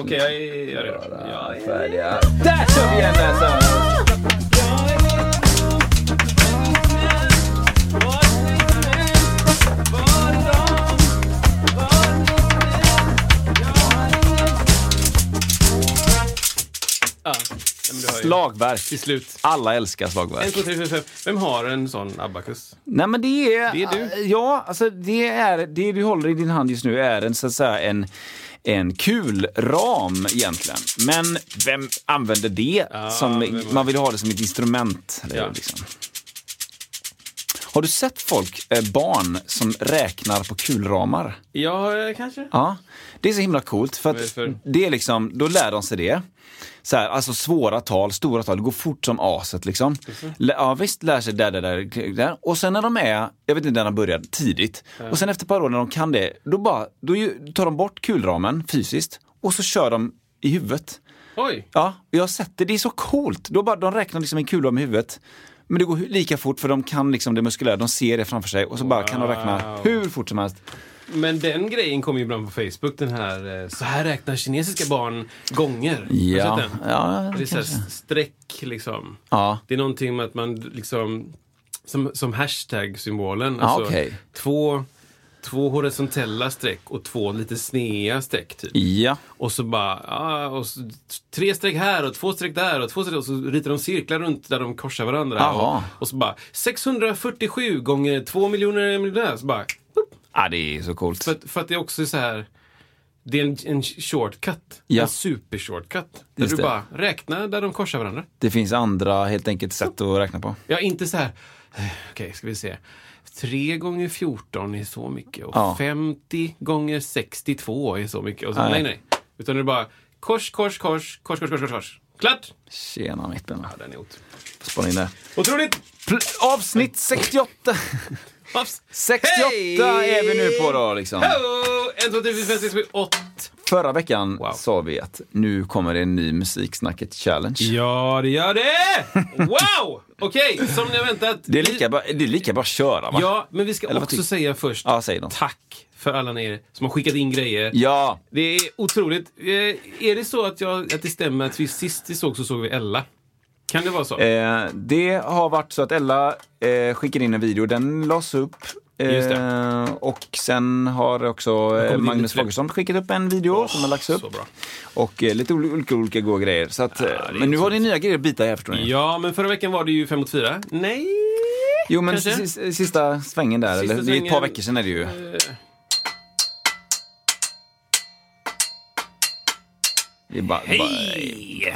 Okej, jag är jag är redo. Jag är... Färdiga. Där kör vi igen näsan! Slagverk. Till slut. Alla älskar slagverk. två, tre, fyra, fem. Vem har en sån abacus? Nej men det är... Det är du. Ja, alltså det är... Det du håller i din hand just nu är en så att säga en en kulram egentligen. Men vem använder det? som, vem- man vill ha det som ett instrument. Ja. Liksom. Har du sett folk, eh, barn, som räknar på kulramar? Ja, eh, kanske. Ja, det är så himla coolt för att Varför? det är liksom, då lär de sig det. Så här, alltså svåra tal, stora tal, det går fort som aset liksom. Lä- Ja visst, lär sig där, där, där, där. Och sen när de är, jag vet inte när de börjar, tidigt. Och sen efter ett par år när de kan det, då, bara, då ju- tar de bort kulramen fysiskt och så kör de i huvudet. Oj. Ja, jag har sett det, det är så coolt. Då bara, de räknar liksom en kulram i huvudet. Men det går lika fort för de kan liksom det muskulära, de ser det framför sig och så bara kan de räkna hur fort som helst. Men den grejen kommer ju ibland på Facebook, den här eh, Så här räknar kinesiska barn gånger. Har du Ja, sett den? ja Det är så kanske. streck liksom. Ja. Det är någonting med att man liksom Som, som hashtag-symbolen. Ja, Alltså, okej. två, två horisontella streck och två lite snea streck. Typ. Ja. Och så bara, ja, och så, tre streck här och två streck där och två streck och så ritar de cirklar runt där de korsar varandra. Och, och så bara 647 gånger 2 miljoner miljoner. Så bara, upp. Ja, det är så coolt. För, att- för att det är också så här det är en, en shortcut. Ja. En super shortcut. Där Just du det. bara räknar där de korsar varandra. Det finns andra helt enkelt sätt att räkna på. Ja, inte så här. eh, Okej, ska vi se. 3 gånger 14 är så mycket och Ja. 50 gånger 62 är så mycket. Och så, Nej. nej. nej, Utan det är bara kors, kors, kors, kors, kors, kors, kors, kors. Klart! Tjena mittbena. Ja, den är ot- Spana in det. otroligt! Pl- Avsnitt 68! Paps. 68 Hej! är vi nu på då liksom. Hello! 1, 2, 3, 4, 5, 6, 7, 8. Förra veckan Wow. sa vi att nu kommer det en ny Musiksnacket Challenge. Ja, det gör det! Wow! Okej, som ni har väntat. Det är lika bra, det är lika bra att köra va? Ja, men vi ska Eller också säga först Ja, säg tack för alla er som har skickat in grejer. Ja, Det är otroligt. Eh, Är det så att, jag, att det stämmer att vi sist vi såg så såg vi Ella? Kan det vara så? eh, det har varit så att Ella eh, skickade in en video, den lades upp. Eh, och sen har också eh, Magnus. Fagersson skickat upp en video som har lagts upp. så bra. Och eh, lite ol- olika, olika goda grejer. Så att, är men nu har ni nya grejer att bita i här förstår ni. Ja, men förra veckan var det ju fem mot fyra. Nej! Jo men Kanske? sista svängen där, Sista eller det är ett par svängen. veckor sedan är det ju. Det är bara, bara, Hej!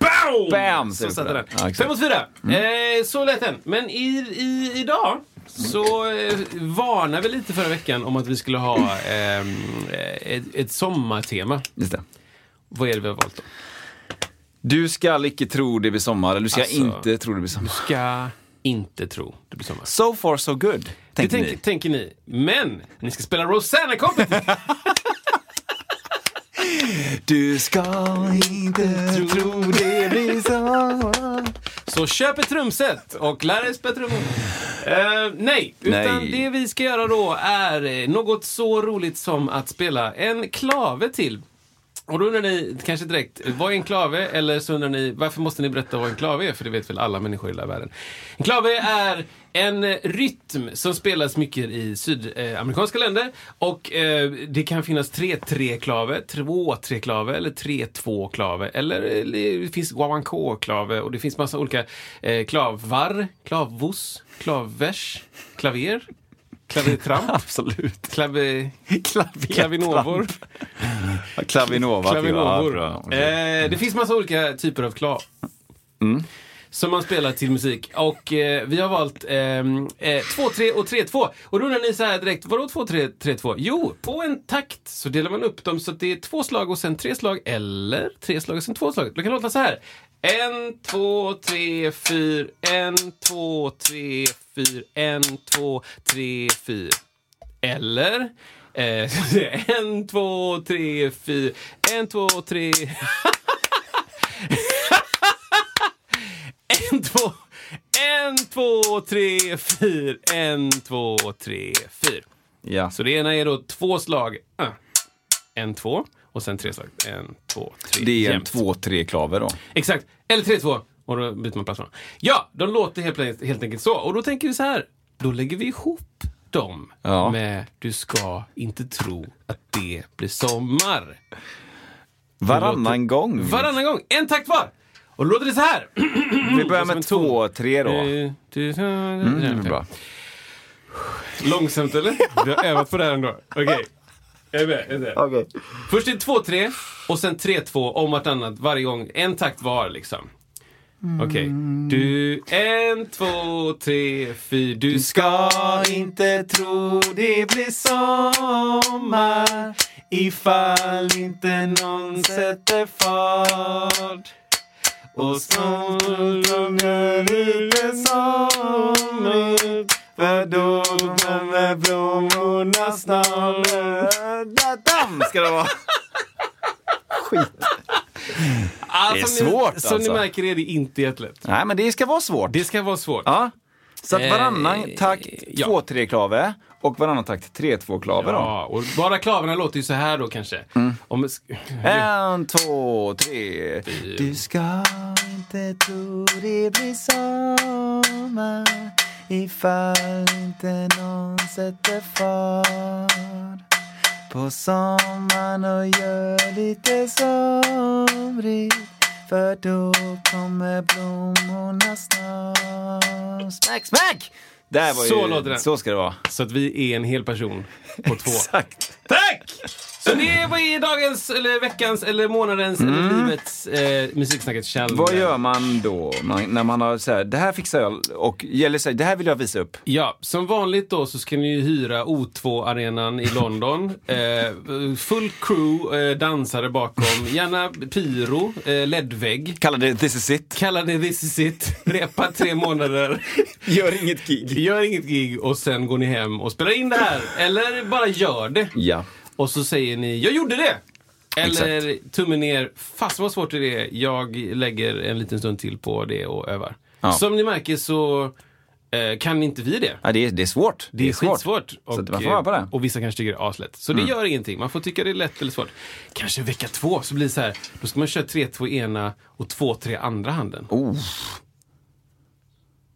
Bam! Bam, Så satte den. det. Ja, exakt. Fem mot fyra. Eh, så lät den. Men i, i, idag så eh, varnade vi lite förra veckan om att vi skulle ha ehm, eh, ett, ett sommartema. just det. Vad är det vi har valt då? Du ska icke tro det blir sommar, eller du ska Alltså- inte tro det blir sommar. Ska inte tro det blir sommar. So far so good, Det tänker, ni. tänker ni. Men ni ska spela Rosanna Company. Du ska inte tro det blir sommar. Så köp ett trumset och lär dig spela trummor. Eh, nej, utan Nej. det vi ska göra då är eh, något så roligt som att spela en klave till. Och då undrar ni kanske direkt, vad är en klave? Eller så undrar ni, varför måste ni berätta vad en klave är? För det vet väl alla människor i hela världen. En klave är en eh, rytm som spelas mycket i sydamerikanska länder. Och eh, det kan finnas 3-3-klave, 2-3-klave eller 3-2-klave. Eller, eller det finns guaguancó-klave och det finns massa olika eh, klavar, klavvos, klavers, klaver, klavertramp, Absolut. klave, Klaver- klavinovor. Klavinova. Klavinovor. Ja, eh, det finns massa olika typer av klav. Mm som man spelar till musik. Och eh, vi har valt ehm, eh, 2-3 och 3-2. Och då undrar ni så här direkt, vadå 2-3, 3-2? Jo, på en takt så delar man upp dem så att det är två slag och sen tre slag, eller tre slag och sen två slag. Det kan låta så här. En, två, tre, fyr. En, två, tre, fyr. En, två, tre, fyr. Eller eh, en, två, tre, fyr. En, två, tre. en, två, en, två, tre, fyra. En, två, tre, fyra. Ja. Så det ena är då två slag. Ah. En, två. Och sen tre slag. En, två, tre. Det är en jämnt. två-tre klaver då. Exakt. Eller 3-2. Och då byter man plats med dem. Ja, de låter helt, helt enkelt så. Och då tänker vi så här. Då lägger vi ihop dem Ja. med Du ska inte tro att det blir sommar. Varannan gång. Varannan gång. En takt var. Och då låter det så här. Vi börjar med ton. två-tre då. Mm, bra. Långsamt eller? Du har övat på det här ändå. Okej. Jag är med. Jag är med. Okej. Först är det 2-3 och sen 3-2 om vartannat varje gång. En takt var liksom. Okej. Du, en, två, tre, fyra. Du ska inte tro det blir sommar ifall inte någon sätter fart. Och solen är lite somrigt för då kommer blommorna snart. Damm ska det vara. Skit. Ah, Det är som ni, svårt, Som alltså. ni märker är det inte jättelätt. Nej, men det ska vara svårt. Det ska vara svårt. Ja. Så att Eh, varannan takt ja. 2-3 klave och varannan takt 3-2 klave då. Ja, och bara klaverna låter ju så här då kanske. Mm. Om, En, två, tre. Du ska inte tro det blir sommar ifall inte någon sätter fart på sommaren och gör lite somrigt för då kommer blommorna snart. Smack, smack! Där var Så ju, låter det. Så ska det vara. så att vi är en hel person på två. Exakt. Tack! Så det var i dagens, eller veckans, eller månadens, eller livets eh, musiksnacket Kjell. Mm. Vad gör man då man, när man har så här, det här fixar jag och gäller sig, det här vill jag visa upp. Ja, som vanligt då så ska ni ju hyra O2-arenan i London. Eh, full crew, eh, dansare bakom, gärna pyro, eh, LED-vägg. Kalla det this is it. Kalla det this is it. Repa tre månader. Gör inget gig. Gör inget gig och sen går ni hem och spelar in det här. Eller bara gör det. Ja. Och så säger ni, jag gjorde det! Eller tummen ner, fast vad svårt det är, jag lägger en liten stund till på det och övar. Ja. Som ni märker så eh, kan inte vi det. ja det, är, det är svårt. Det är, svårt. skitsvårt. Så att man får på det. Mm. och vissa kanske tycker det är aslätt. Så det gör ingenting. Man får tycka det är lätt eller svårt. Kanske vecka två så blir det så här. Då ska man köra 3-2 ena och 2-3 andra handen. Oh,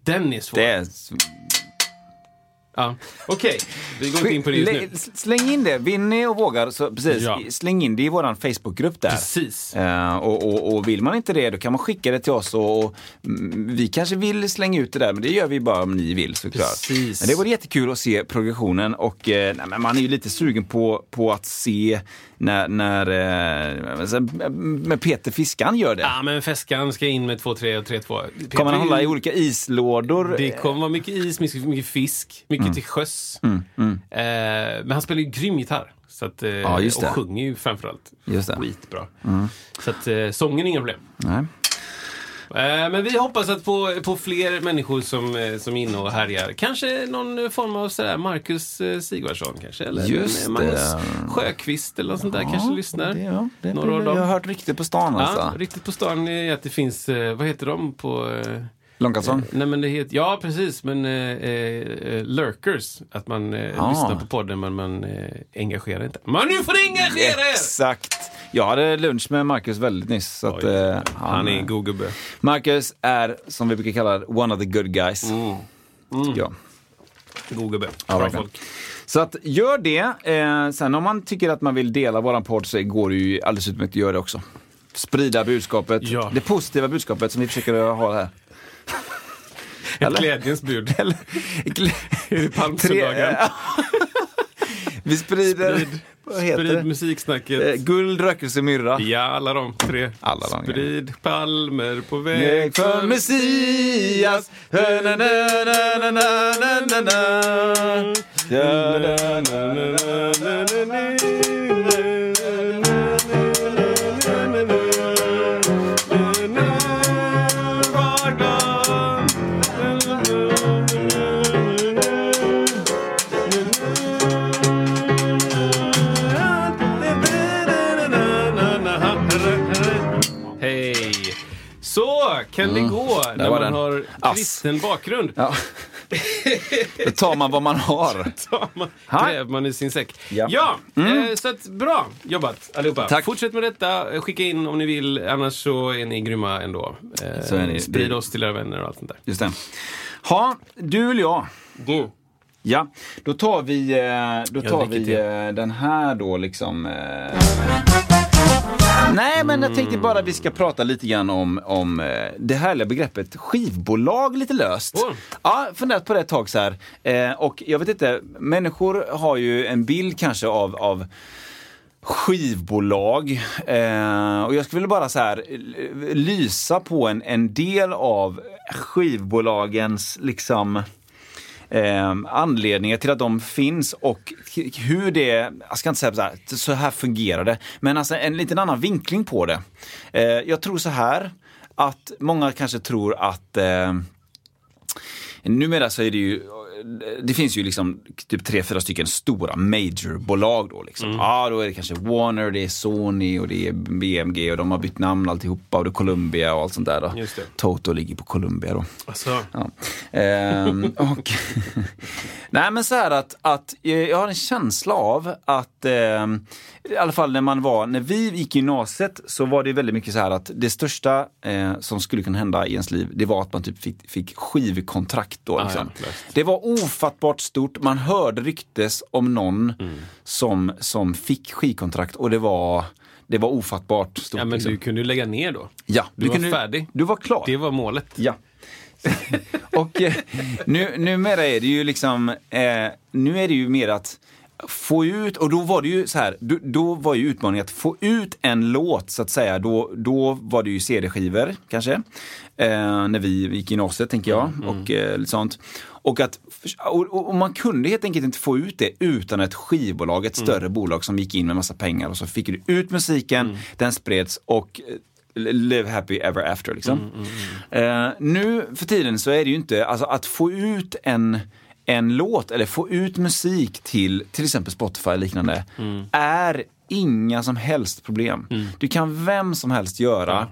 Den är svår. det är... Ja. Okej, vi går inte in på det just nu. Lä- Släng in det, vill ni och vågar, så precis, Ja. släng in det i våran Facebookgrupp där. Precis. Eh, och, och, och vill man inte det, då kan man skicka det till oss och, och mm, vi kanske vill slänga ut det där, men det gör vi bara om ni vill såklart. Precis. Men det vore jättekul att se progressionen och eh, nej, man är ju lite sugen på, på att se när, när eh, alltså, med Peter Fiskan gör det. Ja, men Feskan ska in med 2-3 och 3-2. Kommer han hålla i olika islådor? Det kommer vara mycket is, mycket, mycket fisk, mycket Mm. till sjöss. Eh, men han spelar ju grym gitarr. Så att, eh, Ja. Och sjunger ju framförallt Just det. Mm. skitbra. Så att eh, sången är inga problem. Nej. Men vi hoppas att på, på fler människor som, som är inne och härjar. Kanske någon form av sådär Marcus Sigvardsson kanske. Eller Just Magnus det. Sjöqvist eller något sånt där kanske lyssnar. Det, ja, det, Några av jag dem. har hört rykte på stan Ja, alltså. riktigt på stan är att det finns, vad heter de på... Eh, Långkalsong? Nej men det heter, ja precis, men eh, eh, lurkers. Att man eh, Ah. lyssnar på podden men man eh, engagerar inte. Men nu får ni engagera er! Exakt. Jag hade lunch med Marcus väldigt nyss. Så att, Oj, eh, Han är en god gubbe. Marcus är, som vi brukar kalla one of the good guys. Tycker jag. God gubbe. Ja, Bra folk. Så att gör det. Eh, sen om man tycker att man vill dela våran podd så går det ju alldeles utmärkt att göra det också. Sprida budskapet, Ja. det positiva budskapet som vi försöker ha här. Ett Eller? glädjens bud. Eller, Palmsöndagen? Vi sprider, Sprid- vad heter Sprid det? musiksnacket. Eh, Guld, rökelse, myrra. Ja, alla de tre. Alla de Sprid palmer på väg Väg för Messias. Kan det gå när Mm. var man den. har Ass. kristen bakgrund. Ja. Då tar man vad man har. tar man, Ha? gräver man i sin säck. Ja. Ja, eh, så att, bra jobbat allihopa. Tack. Fortsätt med detta, skicka in om ni vill, annars så är ni grymma ändå. Eh, Så är ni. Sprid oss till era vänner och allt sånt där. Just det. Ha, du eller jag? Du. Ja, då tar vi, eh, då tar vi eh, den här då liksom. eh. Nej, men jag tänkte bara vi ska prata lite grann om, om eh, det härliga begreppet skivbolag lite löst. Åh. Ja, funderat på det ett tag så här. Eh, och jag vet inte, människor har ju en bild kanske av, av skivbolag. Eh, och jag skulle vilja bara så här eh, lysa på en, en del av skivbolagens liksom eh, anledningar till att de finns och hur det, jag ska inte säga så här, så här fungerar det, men alltså en liten annan vinkling på det. Eh, jag tror så här att många kanske tror att eh, Numera så är det ju, det finns ju liksom typ tre, fyra stycken stora majorbolag då liksom. Ja, då är det kanske Warner, det är Sony och det är BMG och de har bytt namn alltihopa och det är Columbia och allt sånt där då. Just det. Toto ligger på Columbia då. Alltså, Ja. Ehm, och Nej men så här att, att eh, jag har en känsla av att ehm, i alla fall när man var, när vi gick i gymnasiet så var det väldigt mycket så här att det största eh, som skulle kunna hända i ens liv det var att man typ fick, fick skivkontrakt då. Ah, Liksom. ja, klart. det var ofattbart stort, man hörde ryktes om någon Mm. som, som fick skivkontrakt och det var det var ofattbart stort. ja, men liksom. du kunde ju lägga ner då. ja, du var kunde- färdig. Du var klar. Det var målet. Ja. och eh, nu, numera är det ju liksom, eh, nu är det ju mer att få ut, och då var det ju så här, då, då var ju utmaningen att få ut en låt så att säga, då, då var det ju CD-skivor kanske. Eh, när vi gick i gymnasiet tänker jag, och eh, lite sånt. Och, att, och, och man kunde helt enkelt inte få ut det utan ett skivbolag, ett större bolag som gick in med massa pengar och så fick du ut musiken, den spreds och eh, live happy ever after. Liksom. Eh, nu för tiden så är det ju inte, alltså att få ut en, en låt eller få ut musik till till exempel Spotify och liknande är inga som helst problem. Du kan vem som helst göra.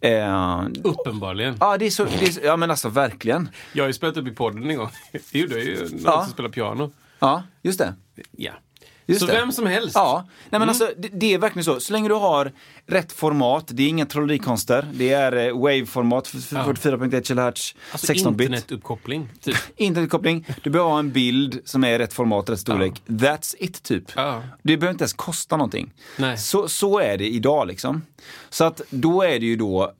Eh, Uppenbarligen. ja, det är så, det är, så- ja men alltså verkligen. Jag har ju spelat upp i podden en gång. Det gjorde jag ju. Någon Ja. som spelar piano. Ja, just det. Ja. Just så det. vem som helst. Ja, nej men Mm. alltså det, det är verkligen så. Så länge du har rätt format, det är inga trollerikonster, det är eh, f- Ja. 44.1 kHz, Alltså 16-bit. internetuppkoppling, typ. Internetkoppling, du behöver ha en bild som är rätt format, rätt storlek. That's it typ. Ja. Det behöver inte ens kosta någonting. Nej. Så, så är det idag liksom. Så att då är det ju då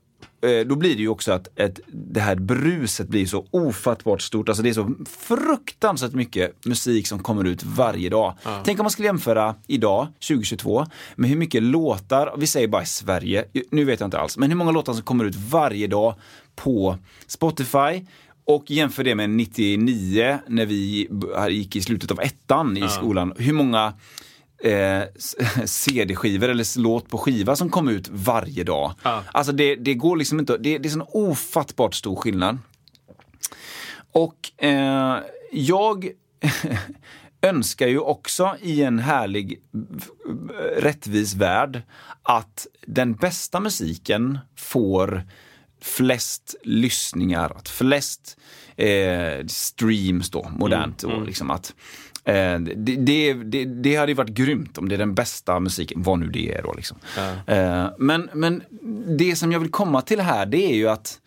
då blir det ju också att ett, det här bruset blir så ofattbart stort. Alltså det är så fruktansvärt mycket musik som kommer ut varje dag. Tänk om man skulle jämföra idag, 2022, med hur mycket låtar, vi säger bara i Sverige, nu vet jag inte alls, men hur många låtar som kommer ut varje dag på Spotify och jämför det med 99 när vi gick i slutet av ettan i skolan. Hur många eh, CD-skivor eller låt på skiva som kom ut varje dag. Ja. Alltså det, det går liksom inte, det, det är sån ofattbart stor skillnad. Och eh, jag önskar ju också i en härlig rättvis värld att den bästa musiken får flest lyssningar, att flest eh, streams då, modernt. Och liksom att, eh, det, det, det, det hade ju varit grymt om det är den bästa musiken, vad nu det är då. Liksom. Eh, men, men det som jag vill komma till här, det är ju att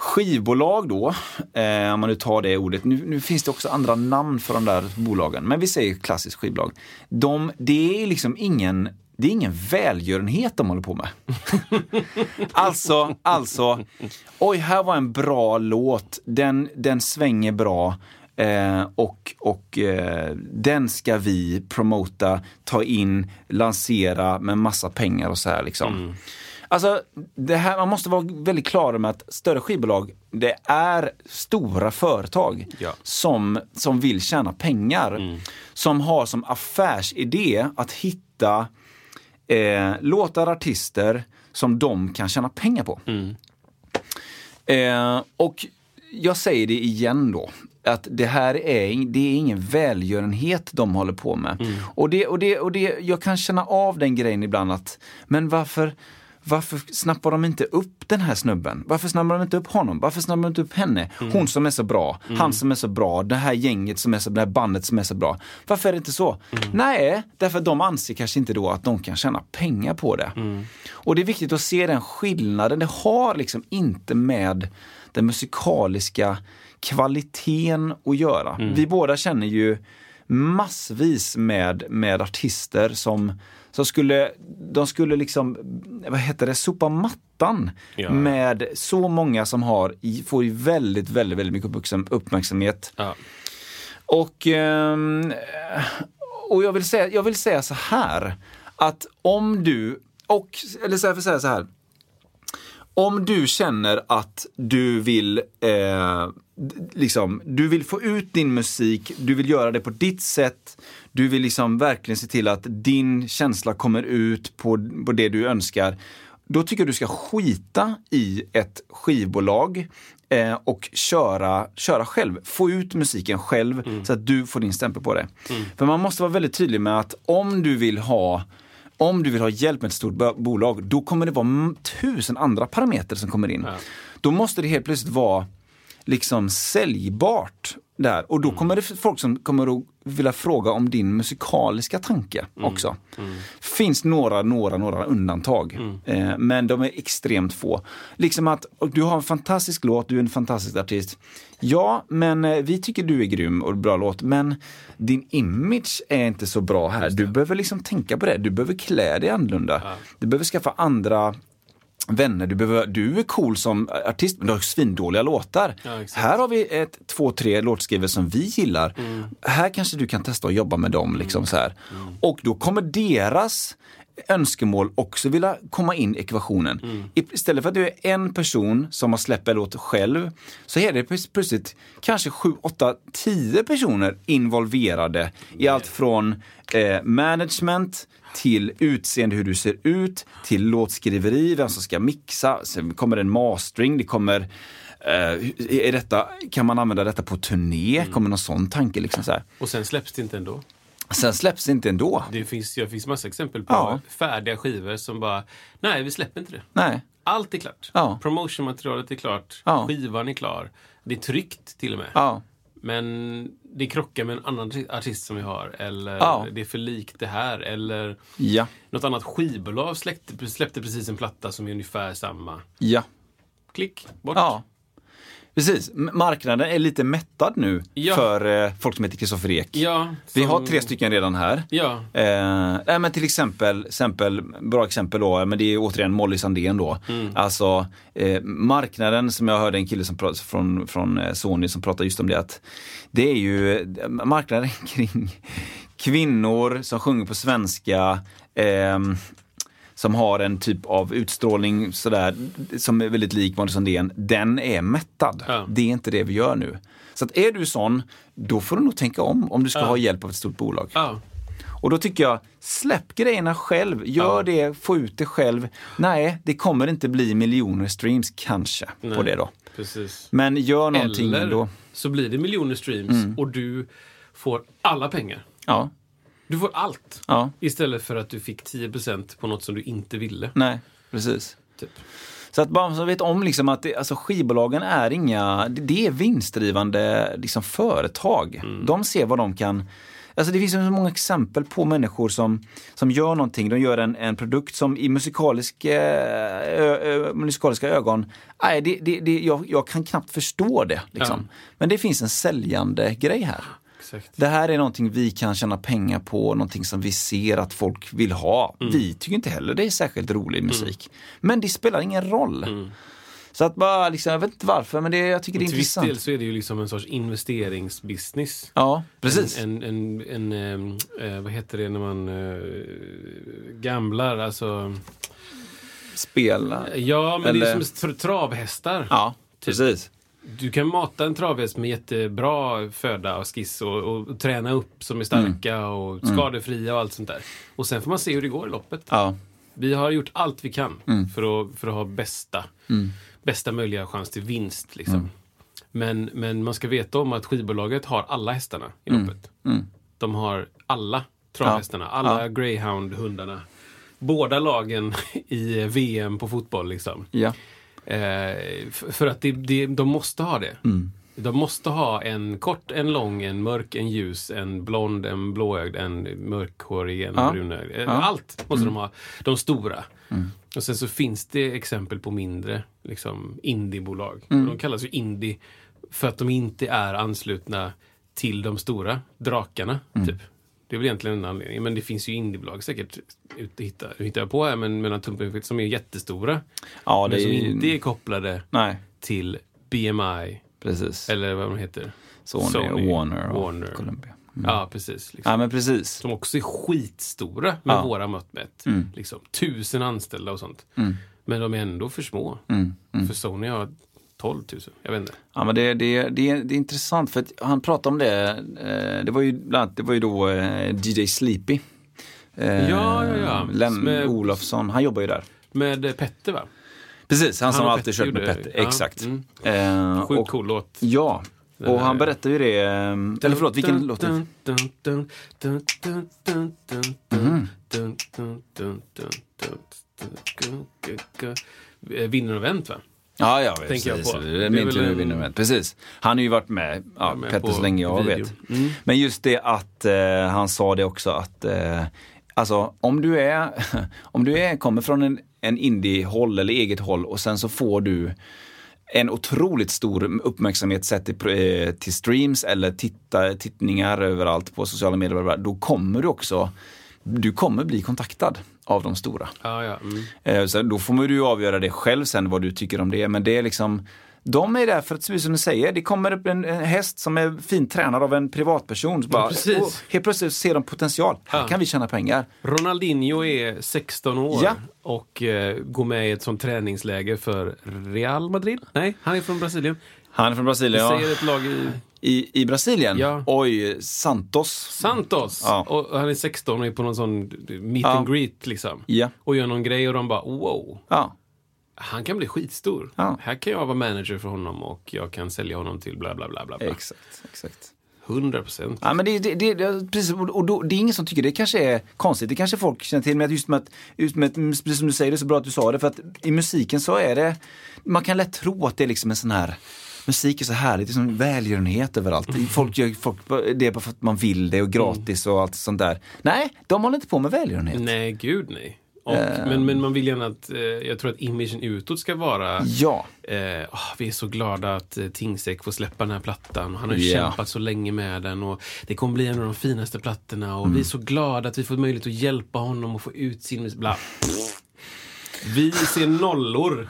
skivbolag då, eh, om man nu tar det ordet, nu, nu finns det också andra namn för de där bolagen, men vi säger klassiskt skivbolag. De, det är liksom ingen det är ingen välgörenhet de håller på med. alltså, alltså, oj, här var en bra låt, den, den svänger bra. Eh, och och eh, den ska vi promota, ta in, lansera med massa pengar och så här liksom. Alltså, det här, man måste vara väldigt klar med att större skivbolag, det är stora företag Ja. som, som vill tjäna pengar. Som har som affärsidé att hitta eh, låtar, artister som de kan tjäna pengar på. Eh, och jag säger det igen då. Att det här är, det är ingen välgörenhet de håller på med. Och, det, och, det, och det, jag kan känna av den grejen ibland att, men varför, varför snappar de inte upp den här snubben? Varför snappar de inte upp honom? Varför snappar de inte upp henne? Hon som är så bra, han som är så bra, det här gänget som är så det här bandet som är så bra. Varför är det inte så? Nej, därför att de anser kanske inte då att de kan tjäna pengar på det. Och det är viktigt att se den skillnaden. Det har liksom inte med den musikaliska kvaliteten att göra. Vi båda känner ju massvis med, med artister som, som skulle, de skulle liksom, vad heter det, sopa mattan Ja. med så många som har, får ju väldigt, väldigt, väldigt mycket uppmärksam- uppmärksamhet. Ja. Och, ehm, och jag, vill säga, jag vill säga så här, att om du, och, eller så här, för säga så här, om du känner att du vill eh, liksom, du vill få ut din musik, du vill göra det på ditt sätt, du vill liksom verkligen se till att din känsla kommer ut på, på det du önskar. Då tycker jag du ska skita i ett skivbolag eh, och köra, köra själv. Få ut musiken själv så att du får din stämpel på det. För man måste vara väldigt tydlig med att om du vill ha om du vill ha hjälp med ett stort bo- bolag, då kommer det vara tusen andra parametrar som kommer in. Då måste det helt plötsligt vara liksom säljbart där. Och då kommer det folk som kommer att vilja fråga om din musikaliska tanke också. Finns några, några, några undantag. Eh, men de är extremt få. Liksom att du har en fantastisk låt, du är en fantastisk artist. Ja, men eh, vi tycker du är grym och bra låt, men din image är inte så bra här. Du behöver liksom tänka på det. Du behöver klä dig annorlunda. Du behöver skaffa andra vänner. Du, behöver, du är cool som artist, men du har svindåliga låtar. Ja, här har vi ett, två, tre låtskrivare som vi gillar. Här kanske du kan testa att jobba med dem. Liksom så här. Och då kommer deras önskemål också vilja komma in i ekvationen. Istället för att du är en person som har släppt en låt själv, så är det plöts- plötsligt kanske sju, åtta, tio personer involverade i allt från eh, management till utseende, hur du ser ut, till låtskriveri, vem som ska mixa, sen kommer en mastering, det kommer eh, är detta, kan man använda detta på turné? Kommer någon sån tanke? Liksom så här. Och sen släpps det inte ändå. Sen släpps det inte ändå. Det finns, det finns massa exempel på Ja. färdiga skivor som bara, nej vi släpper inte det. Nej. Allt är klart. Ja. Promotionmaterialet är klart. Ja. Skivan är klar. Det är tryckt till och med. Ja. Men det krockar med en annan arti- artist som vi har. Eller Ja. det är för likt det här. Eller Ja. något annat skivbolag släppte, släppte precis en platta som är ungefär samma. Ja. Klick, bort. Ja. Precis. Marknaden är lite mättad nu Ja. för eh, folk som heter Kristoffer Ek. Ja, Vi som- har tre stycken redan här. Ja. Eh, men till exempel, exempel, bra exempel då, men det är återigen Molly Sandén då. Mm. Alltså eh, marknaden som jag hörde en kille som prat, från, från eh, Sony som pratade just om det att det är ju eh, marknaden kring kvinnor som sjunger på svenska, ehm, som har en typ av utstrålning sådär, som är väldigt lik Molly Sandén, den är mättad. Ja. Det är inte det vi gör nu. Så att är du sån, då får du nog tänka om om du ska Ja. ha hjälp av ett stort bolag. Ja. Och då tycker jag, släpp grejerna själv, gör det, få ut det själv. Nej, det kommer inte bli miljoner streams kanske på Nej. det då. Precis. Men gör någonting Eller ändå. så blir det miljoner streams och du får alla pengar. Ja, Du får allt. ja, Istället för att du fick 10% på något som du inte ville. nej, precis. Typ. Så att bara så vet om liksom att det, alltså skivbolagen är inga, det, är vinstdrivande liksom företag. De ser vad de kan Alltså det finns så många exempel på människor som, som gör någonting. De gör en, en produkt som i musikalisk, eh, ö, ö, musikaliska ögon, nej, det, det, det, jag, jag kan knappt förstå det. Liksom. Men det finns en säljande grej här. Exakt. Det här är någonting vi kan tjäna pengar på, någonting som vi ser att folk vill ha. Vi tycker inte heller det är särskilt rolig musik. Men det spelar ingen roll. Så att bara, liksom, jag vet inte varför, men det, jag tycker det är Till viss intressant. del så är det ju liksom en sorts investeringsbusiness. Ja, precis. En, en, en, en eh, vad heter det när man eh, gamblar, alltså. Spela. Ja, men det Eller- är som tr- travhästar. Ja, Typ. precis. Du kan mata en travhäst med jättebra föda och skiss och, och, träna upp som är starka Mm. och skadefria och allt sånt där. Och sen får man se hur det går i loppet. Ja, Vi har gjort allt vi kan Mm. för, att, för att ha bästa, bästa möjliga chans till vinst. Liksom. Mm. Men, men man ska veta om att skivbolaget har alla hästarna i Mm. loppet. De har alla travhästarna, alla Ja. greyhound-hundarna. Båda lagen i VM på fotboll. Liksom. ja. Eh, för att det, det, de måste ha det. Mm. De måste ha en kort, en lång, en mörk, en ljus, en blond, en blåögd, en mörkhårig, en Ja. brunögd. Eh, Ja. Mm. Allt måste de ha. De stora. Och sen så finns det exempel på mindre liksom, indiebolag. Mm. De kallas ju indie för att de inte är anslutna till de stora drakarna. Mm. Typ. Det är väl egentligen en anledning. Men det finns ju indiebolag säkert, ute, hittar, hittar jag på här, men mellan tumpen som är jättestora. ja men som är ju... inte är kopplade Nej, till BMI, precis. eller vad de heter. Sony, Sony, Warner och Warner. Columbia. Ja, precis. Liksom. Ja, men precis. Som också är skitstora med Ja. våra mått mätt. Liksom, tusen anställda och sånt. Mm. Men de är ändå för små. Mm. Mm. För Sony har 12 000. Jag vet inte. Ja, men det, det, det, det är intressant för att han pratade om det. Eh, det var ju bland annat, det var ju då eh, DJ Sleepy. Eh, Ja, ja, ja. Len Med- Olofsson, han jobbar ju där. Med eh, Petter va? Precis, han, som och alltid kört med Petter. ja, Exakt. mm. Eh, Sjukt cool låt. Ja, och han berättar ju det. eh, Eller förlåt, vilken låt? Mhm. Eh, Vinner och vänt va? Ja, ja, Tänker jag precis. på. Det är min tur vinner. Precis. Han har ju varit med, ja, med Petter så länge jag video. vet. Mm. Men just det att eh, han sa det också att eh, Alltså om du är, om du är, kommer från en, en indie-håll eller eget håll och sen så får du en otroligt stor uppmärksamhet sett till, eh, till streams eller titta, tittningar överallt på sociala medier. Då kommer du också, du kommer bli kontaktad av de stora. Ja, ja. Mm. Eh, Så då får man ju avgöra det själv sen vad du tycker om det. Men det är liksom, de är där för att, precis som du säger, det kommer upp en, en häst som är fint tränad av en privatperson. Bara, precis. och helt plötsligt ser de potential. Här Ja. kan vi tjäna pengar. Ronaldinho är 16 år Ja. och eh, går med i ett sånt träningsläger för Real Madrid. Nej, han är från Brasilien. Han är från Brasilien. Ja. säger ett lag i I, I Brasilien? Ja. Oj, Santos. Santos. Ja. Och han är 16 och är på någon sån meet Ja. and greet liksom. Och gör någon grej och de bara wow. Han kan bli skitstor. Här kan jag vara manager för honom och jag kan sälja honom till bla bla bla bla. bla. Exakt, exakt. 100 procent. Ja, men det, det, det, precis, och då, det är ingen som tycker det kanske är konstigt. Det kanske folk känner till. Men just med att, just med att, precis som du säger, det är så bra att du sa det. För att i musiken så är det, man kan lätt tro att det är liksom en sån här Musik är så härligt, det är som välgörenhet överallt. Folk gör folk, det bara för att man vill det och gratis och allt sånt där. Nej, de håller inte på med välgörenhet. Nej, gud nej. Och, Eh. men, men man vill gärna att, eh, jag tror att imagen utåt ska vara Ja, Eh, åh, vi är så glada att eh, Tingsek får släppa den här plattan. Han har Ja. kämpat så länge med den och det kommer bli en av de finaste plattorna och Mm. vi är så glada att vi får möjlighet att hjälpa honom att få ut sin. Bla. Vi ser nollor.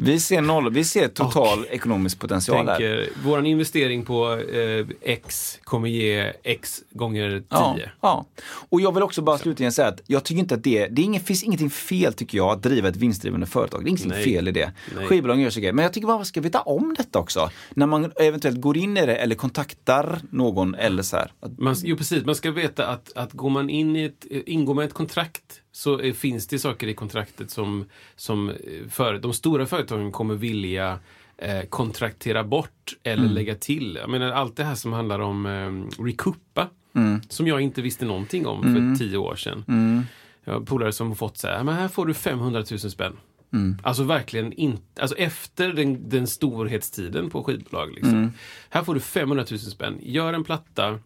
Vi ser noll, vi ser total ekonomisk potential här. Tänker, vår investering på eh, X kommer ge X gånger 10. Ja, ja. Och jag vill också bara slutligen säga att jag tycker inte att det, det är ingen, finns ingenting fel tycker jag att driva ett vinstdrivande företag. Det är ingenting Nej. fel i det. Skivbolagen gör grejer. Men jag tycker bara man ska veta om detta också. När man eventuellt går in i det eller kontaktar någon eller så här. Man, jo, precis. Man ska veta att, att går man in i ett, ingår man ett kontrakt så eh, finns det saker i kontraktet som, som eh, för, de stora företagen kommer vilja eh, kontraktera bort eller Mm. lägga till. Jag menar, allt det här som handlar om eh, Recoupa, Mm. som jag inte visste någonting om för tio år sedan. Jag har polare som har fått så här, men här får du 500 000 spänn. Mm. Alltså verkligen inte, alltså efter den, den storhetstiden på skivbolag. Liksom. Mm. Här får du 500 000 spänn. Gör en platta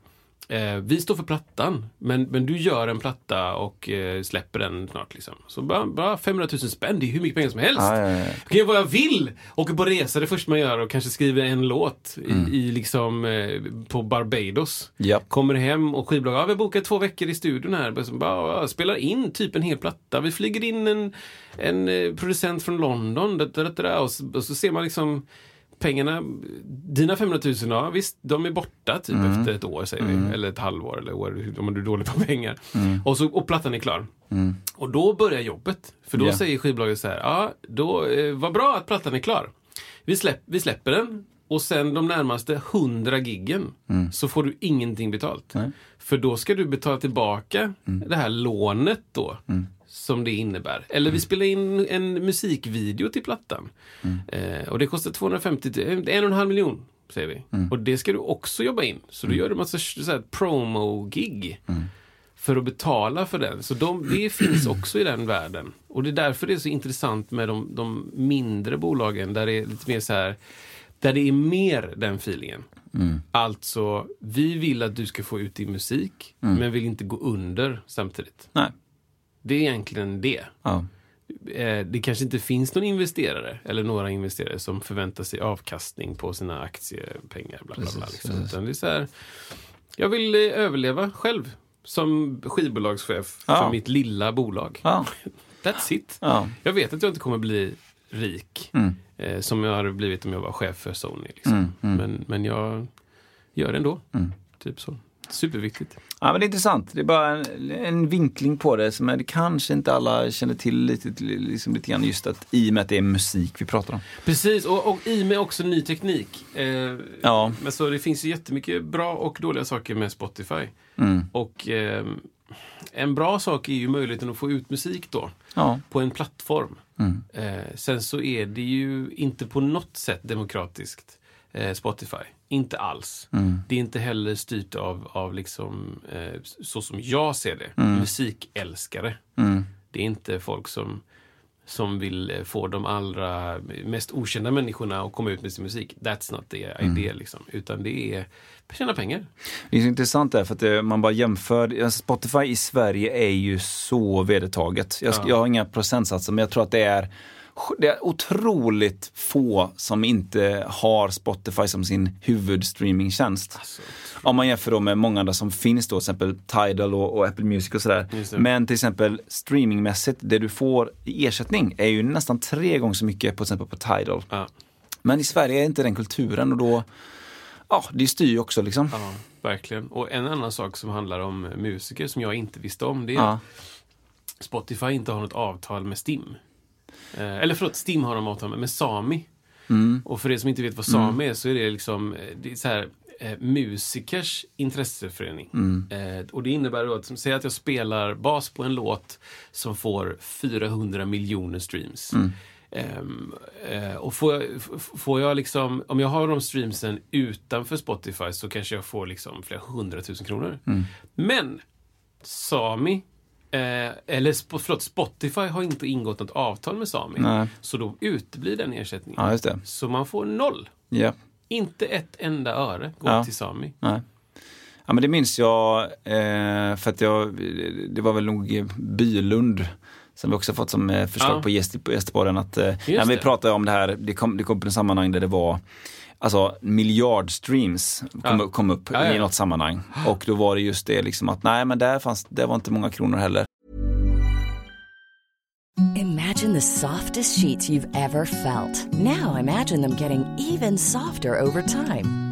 eh, vi står för plattan, men, men du gör en platta och eh, släpper den snart. Liksom. Så bara, bara 500 000 spänn, det är hur mycket pengar som helst. Ja, ja, ja. Jag kan göra vad jag vill! Åka på resa det första man gör och kanske skriver en låt i, i liksom, eh, på Barbados. Ja. Kommer hem och skivbolag, ja vi har bokat två veckor i studion här. Bara, bara, spelar in typ en hel platta. Vi flyger in en, en eh, producent från London. Och så ser man liksom pengarna, dina 500 000, ja visst, de är borta typ efter ett år säger vi. Eller ett halvår eller år, om du är dålig på pengar. Och, så, och plattan är klar. Och då börjar jobbet. För då Ja. säger skivbolaget så här, ja, då, eh, vad bra att plattan är klar. Vi, släpp, vi släpper den och sen de närmaste 100 giggen så får du ingenting betalt. För då ska du betala tillbaka det här lånet då. Som det innebär. Eller vi spelar in en musikvideo till plattan. Eh, och det kostar 250, till- en och en halv miljon. Säger vi. Och det ska du också jobba in. Så gör du massa så här promo-gig för att betala för den. Så de, det finns också i den världen. Och det är därför det är så intressant med de, de mindre bolagen där det är lite mer så här där det är mer den feelingen. Alltså, vi vill att du ska få ut din musik, men vill inte gå under samtidigt. Nej. Det är egentligen det. Ja. Eh, Det kanske inte finns någon investerare eller några investerare som förväntar sig avkastning på sina aktiepengar. Bla, bla, bla, liksom. Utan det är så här, jag vill eh, överleva själv som skivbolagschef Ja. för mitt lilla bolag. Ja. That's it. Ja. Jag vet att jag inte kommer bli rik Mm. eh, som jag hade blivit om jag var chef för Sony. Liksom. Men, men jag gör det ändå. Mm. Typ så. Superviktigt. Ja, men det är intressant. Det är bara en, en vinkling på det som är, det kanske inte alla känner till lite, liksom lite grann just att i och med att det är musik vi pratar om. Precis, och, och i med också ny teknik. Eh, Ja. Men så det finns ju jättemycket bra och dåliga saker med Spotify. Mm. Och eh, en bra sak är ju möjligheten att få ut musik då. Ja. På en plattform. Mm. Eh, sen så är det ju inte på något sätt demokratiskt. Eh, Spotify. Inte alls. Mm. Det är inte heller styrt av, av liksom, eh, så som jag ser det, musikälskare. Mm. Det är inte folk som, som vill eh, få de allra mest okända människorna att komma ut med sin musik. That's not the Mm. idea. Liksom. Utan det är tjäna pengar. Det är så intressant där för att det, man bara jämför. alltså Spotify i Sverige är ju så vedertaget. Jag, Ja. jag har inga procentsatser men jag tror att det är det är otroligt få som inte har Spotify som sin huvudstreamingtjänst. Alltså, Om man jämför då med många andra som finns då, till exempel Tidal och, och Apple Music och sådär. Men till exempel streamingmässigt, det du får i ersättning är ju nästan tre gånger så mycket på till exempel på Tidal. ja, Men i Sverige är inte den kulturen och då, ja, det styr ju också liksom. ja, verkligen. Och en annan sak som handlar om musiker som jag inte visste om. Det är Ja. Spotify inte har något avtal med Stim. Eh, eller förlåt, Stim har de avtal med, med Sami. Mm. Och för er som inte vet vad Sami är så är det liksom eh, det är så här, eh, musikers intresseförening. Mm. Eh, och det innebär då att, säger att jag spelar bas på en låt som får 400 miljoner streams. Mm. Ehm, eh, och får jag, får jag liksom, om jag har de streamsen utanför Spotify så kanske jag får liksom flera hundratusen kronor. Mm. Men Sami, eh, eller förlåt, Spotify har inte ingått något avtal med Sami. Nej. Så då uteblir den ersättningen. Ja, just det. Så man får noll. Ja. Inte ett enda öre går Ja. till Sami. Nej. Ja men det minns jag, eh, för att jag, det var väl nog Bylund som vi också fått som eh, förslag Ja. på gäst, på gästpodden att eh, när vi pratade om det här, det kom, det kom på ett sammanhang där det var Alltså miljardstreams kom, Ja. kom upp Ja, ja, i något sammanhang. Och då var det just det liksom att nej men där fanns, det var inte många kronor heller. Imagine the softest sheets you've ever felt. Now imagine them getting even softer over time.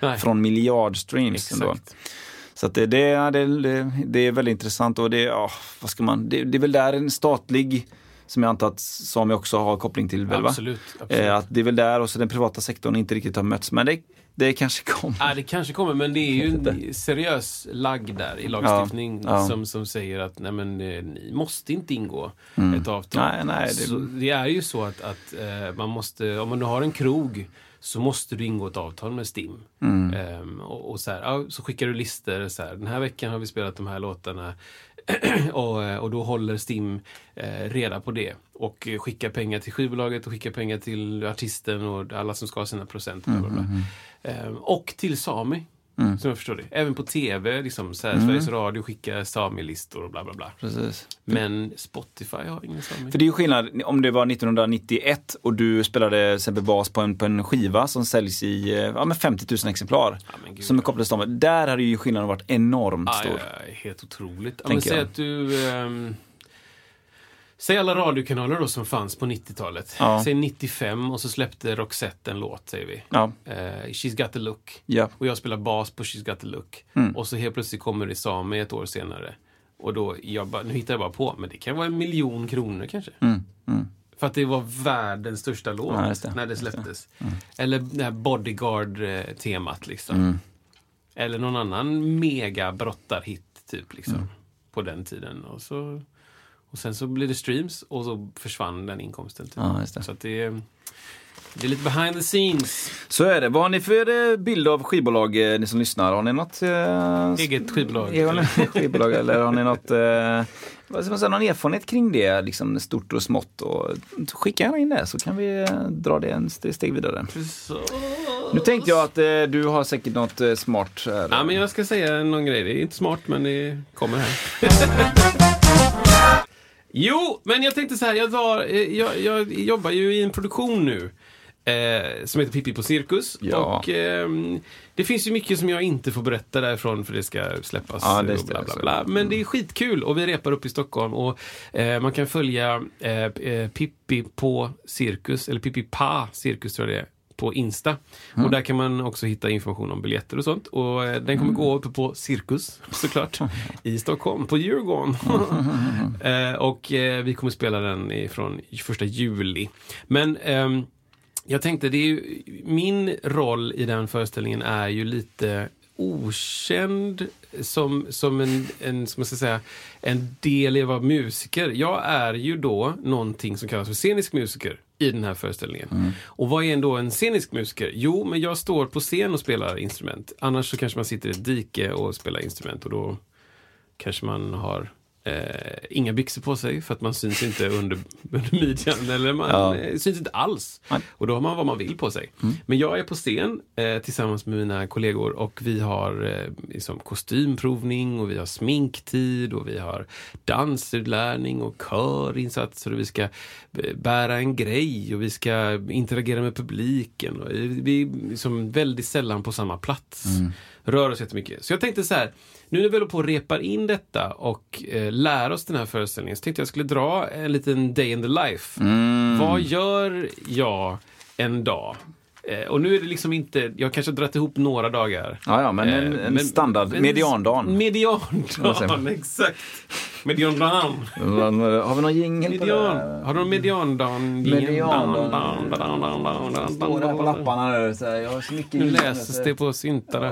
Nej. Från miljardstreams. Så det, det, det, det, är väldigt intressant och det, ja, vad ska man, det, det är väl där en statlig, som jag antar att Sami också har koppling till väl? Absolut. absolut. Eh, att det är väl där och så den privata sektorn inte riktigt har mötts. Men det, det kanske kommer. Ja, det kanske kommer, men det är ju en seriös lagg där i lagstiftning Ja, ja. Som, som säger att nej, men, eh, ni måste inte ingå ett avtal. Nej, nej, det- Så det är ju så att, att eh, man måste, om man nu har en krog så måste du ingå ett avtal med STIM. Mm. Ehm, och, och så, här, ja, så skickar du listor. Så här, den här veckan har vi spelat de här låtarna. och, eh, och då håller STIM eh, reda på det. Och skickar pengar till skivbolaget och skickar pengar till artisten och alla som ska ha sina procent. Bla, bla, bla. Mm, Ehm, och till Sami. Som jag förstår det. Även på TV, liksom, så här, Sveriges Radio skickar Sami-listor och bla bla bla. Precis. Men Spotify har ingen Sami. För det är ju skillnad om det var 1991 och du spelade till bas på en, på en skiva som säljs i eh, ja, men 50 000 exemplar. Ja, men gud, som är kopplade till. Där hade ju skillnaden varit enormt Ah, stor. ja, helt otroligt. Ja, men säg att du... ehm, säg alla radiokanaler då som fanns på 90-talet. Ja. Säg 95 och så släppte Roxette en låt, säger vi. Ja. Eh, She's got the look. Ja. Och jag spelar bas på She's got the look. Mm. Och så helt plötsligt kommer det Sami ett år senare. Och då, jag bara, nu hittar jag bara på, men det kan vara en miljon kronor kanske. Mm. Mm. För att det var världens största låt Ja, det. när det Just det. släpptes. Eller det här Bodyguard-temat liksom. Mm. Eller någon annan mega brottarhit typ liksom. Mm. På den tiden. Och, så, och sen så blev det streams och så försvann den inkomsten. Typ. Ja, just det. Så att det, är- det är lite behind the scenes. Så är det. Vad har ni för eh, bild av skivbolag, eh, ni som lyssnar? Har ni något eh, Eget skivbolag. Eller skivbolag eller har ni något, eh, vad ska man säga, någon erfarenhet kring det, liksom stort och smått? Och, skicka gärna in det så kan vi eh, dra det en st- steg vidare. Så. Nu tänkte jag att eh, du har säkert något smart här. Ja, men jag ska säga någon grej. Det är inte smart, men det kommer här. jo, men jag tänkte så här. Jag, var, eh, jag, jag jobbar ju i en produktion nu. Eh, som heter Pippi på Cirkus. Ja. Och ehm, det finns ju mycket som jag inte får berätta därifrån för det ska släppas. Ja, det bla, bla, bla. Men det är skitkul och vi repar upp i Stockholm. Och eh, Man kan följa eh, eh, Pippi på Cirkus, eller Pippi Pa Cirkus tror jag det är på Insta. Mm. Och där kan man också hitta information om biljetter och sånt. Och eh, den Mm. kommer gå uppe på Cirkus, såklart, i Stockholm, på Djurgården. eh, och eh, vi kommer spela den från första juli. Men ehm, jag tänkte, det är ju, min roll i den föreställningen är ju lite okänd som, som en, en, som ska säga, en del i att vara musiker. Jag är ju då någonting som kallas för scenisk musiker i den här föreställningen. Och vad är ändå en scenisk musiker? Jo, men jag står på scen och spelar instrument. Annars så kanske man sitter i ett dike och spelar instrument och då kanske man har eh, inga byxor på sig för att man syns inte under, under midjan. Eller man Ja. eh, syns inte alls. Nej. Och då har man vad man vill på sig. Men jag är på scen eh, tillsammans med mina kollegor och vi har eh, liksom kostymprovning och vi har sminktid och vi har dansutlärning och körinsatser och vi ska eh, bära en grej och vi ska interagera med publiken. Och vi är liksom väldigt sällan på samma plats. Rör oss jättemycket. Så jag tänkte så här, nu när vi håller på och repar in detta och eh, lär oss den här föreställningen så tänkte jag skulle dra en liten day in the life. Vad gör jag en dag? Eh, och nu är det liksom inte, jag kanske har dragit ihop några dagar. Ja, ja, men en, Eh, en men- standard, men- mediandagen. Mediandagen, exakt. Mediandagen. Har vi någon jingel på det? Har du någon mediandagen? Mediandagen. Står där på lapparna nu. Så här, jag har så mycket Nu läses det på syntarna.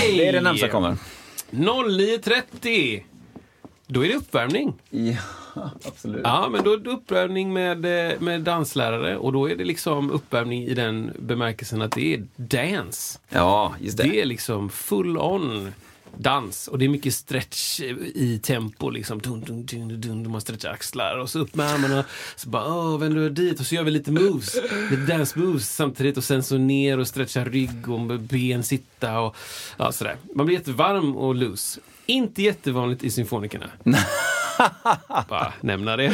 Hej! Det är det närmsta kommer. 09.30. Då är det uppvärmning. Ja, absolut. Ja, men då är det uppvärmning med, eh, med danslärare och då är det liksom uppvärmning i den bemärkelsen att det är dance. Ja, just det. Det är liksom full on dans. Och det är mycket stretch i tempo. Liksom. Dun, dun, dun, dun, man stretchar axlar och så upp med armarna. Så bara, åh, vänder du dit och så gör vi lite moves. Lite dance moves samtidigt och sen så ner och stretcha rygg och ben sitta och ja, sådär. Man blir jättevarm och loose. Inte jättevanligt i symfonikerna. Bara nämna det.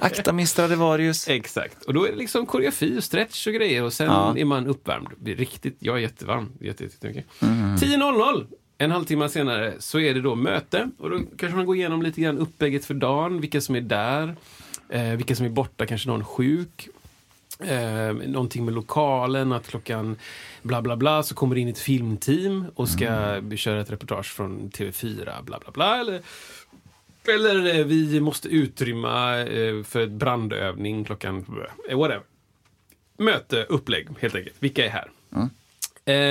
Akta min Stradivarius. Exakt. Och då är det liksom koreografi och stretch och grejer och sen Ja. är man uppvärmd. Riktigt, jag är jättevarm. Jätte, jättemycket. Mm. 10.00, en halvtimme senare, så är det då möte. Och då kanske man går igenom lite grann upplägget för dagen, vilka som är där, eh, vilka som är borta, kanske någon sjuk. Eh, någonting med lokalen, att klockan bla bla bla så kommer det in ett filmteam och ska Mm. köra ett reportage från TV4 bla bla bla. Eller eller eh, vi måste utrymma eh, för ett brandövning klockan... eh, Whatever. Möte, upplägg helt enkelt. Vilka är här?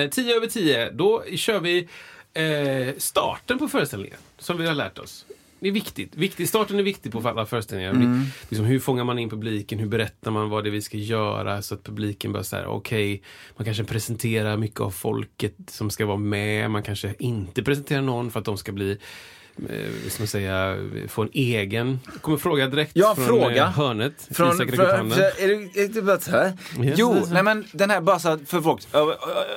Eh, tio över tio, då kör vi eh, starten på föreställningen. Som vi har lärt oss. Det är viktigt. viktigt. Starten är viktig på alla föreställningar. Det- Liksom, hur fångar man in publiken? Hur berättar man vad det är vi ska göra? Så att publiken bara säger okej, man kanske presenterar mycket av folket som ska vara med. Man kanske inte presenterar någon för att de ska bli eh, man säga, få en egen. Jag kommer fråga direkt Ja, från fråga. eh, hörnet. Från, Isak handen. är det, är det bara så här? Ja, Jo, så- nej men den här, bara så för folk,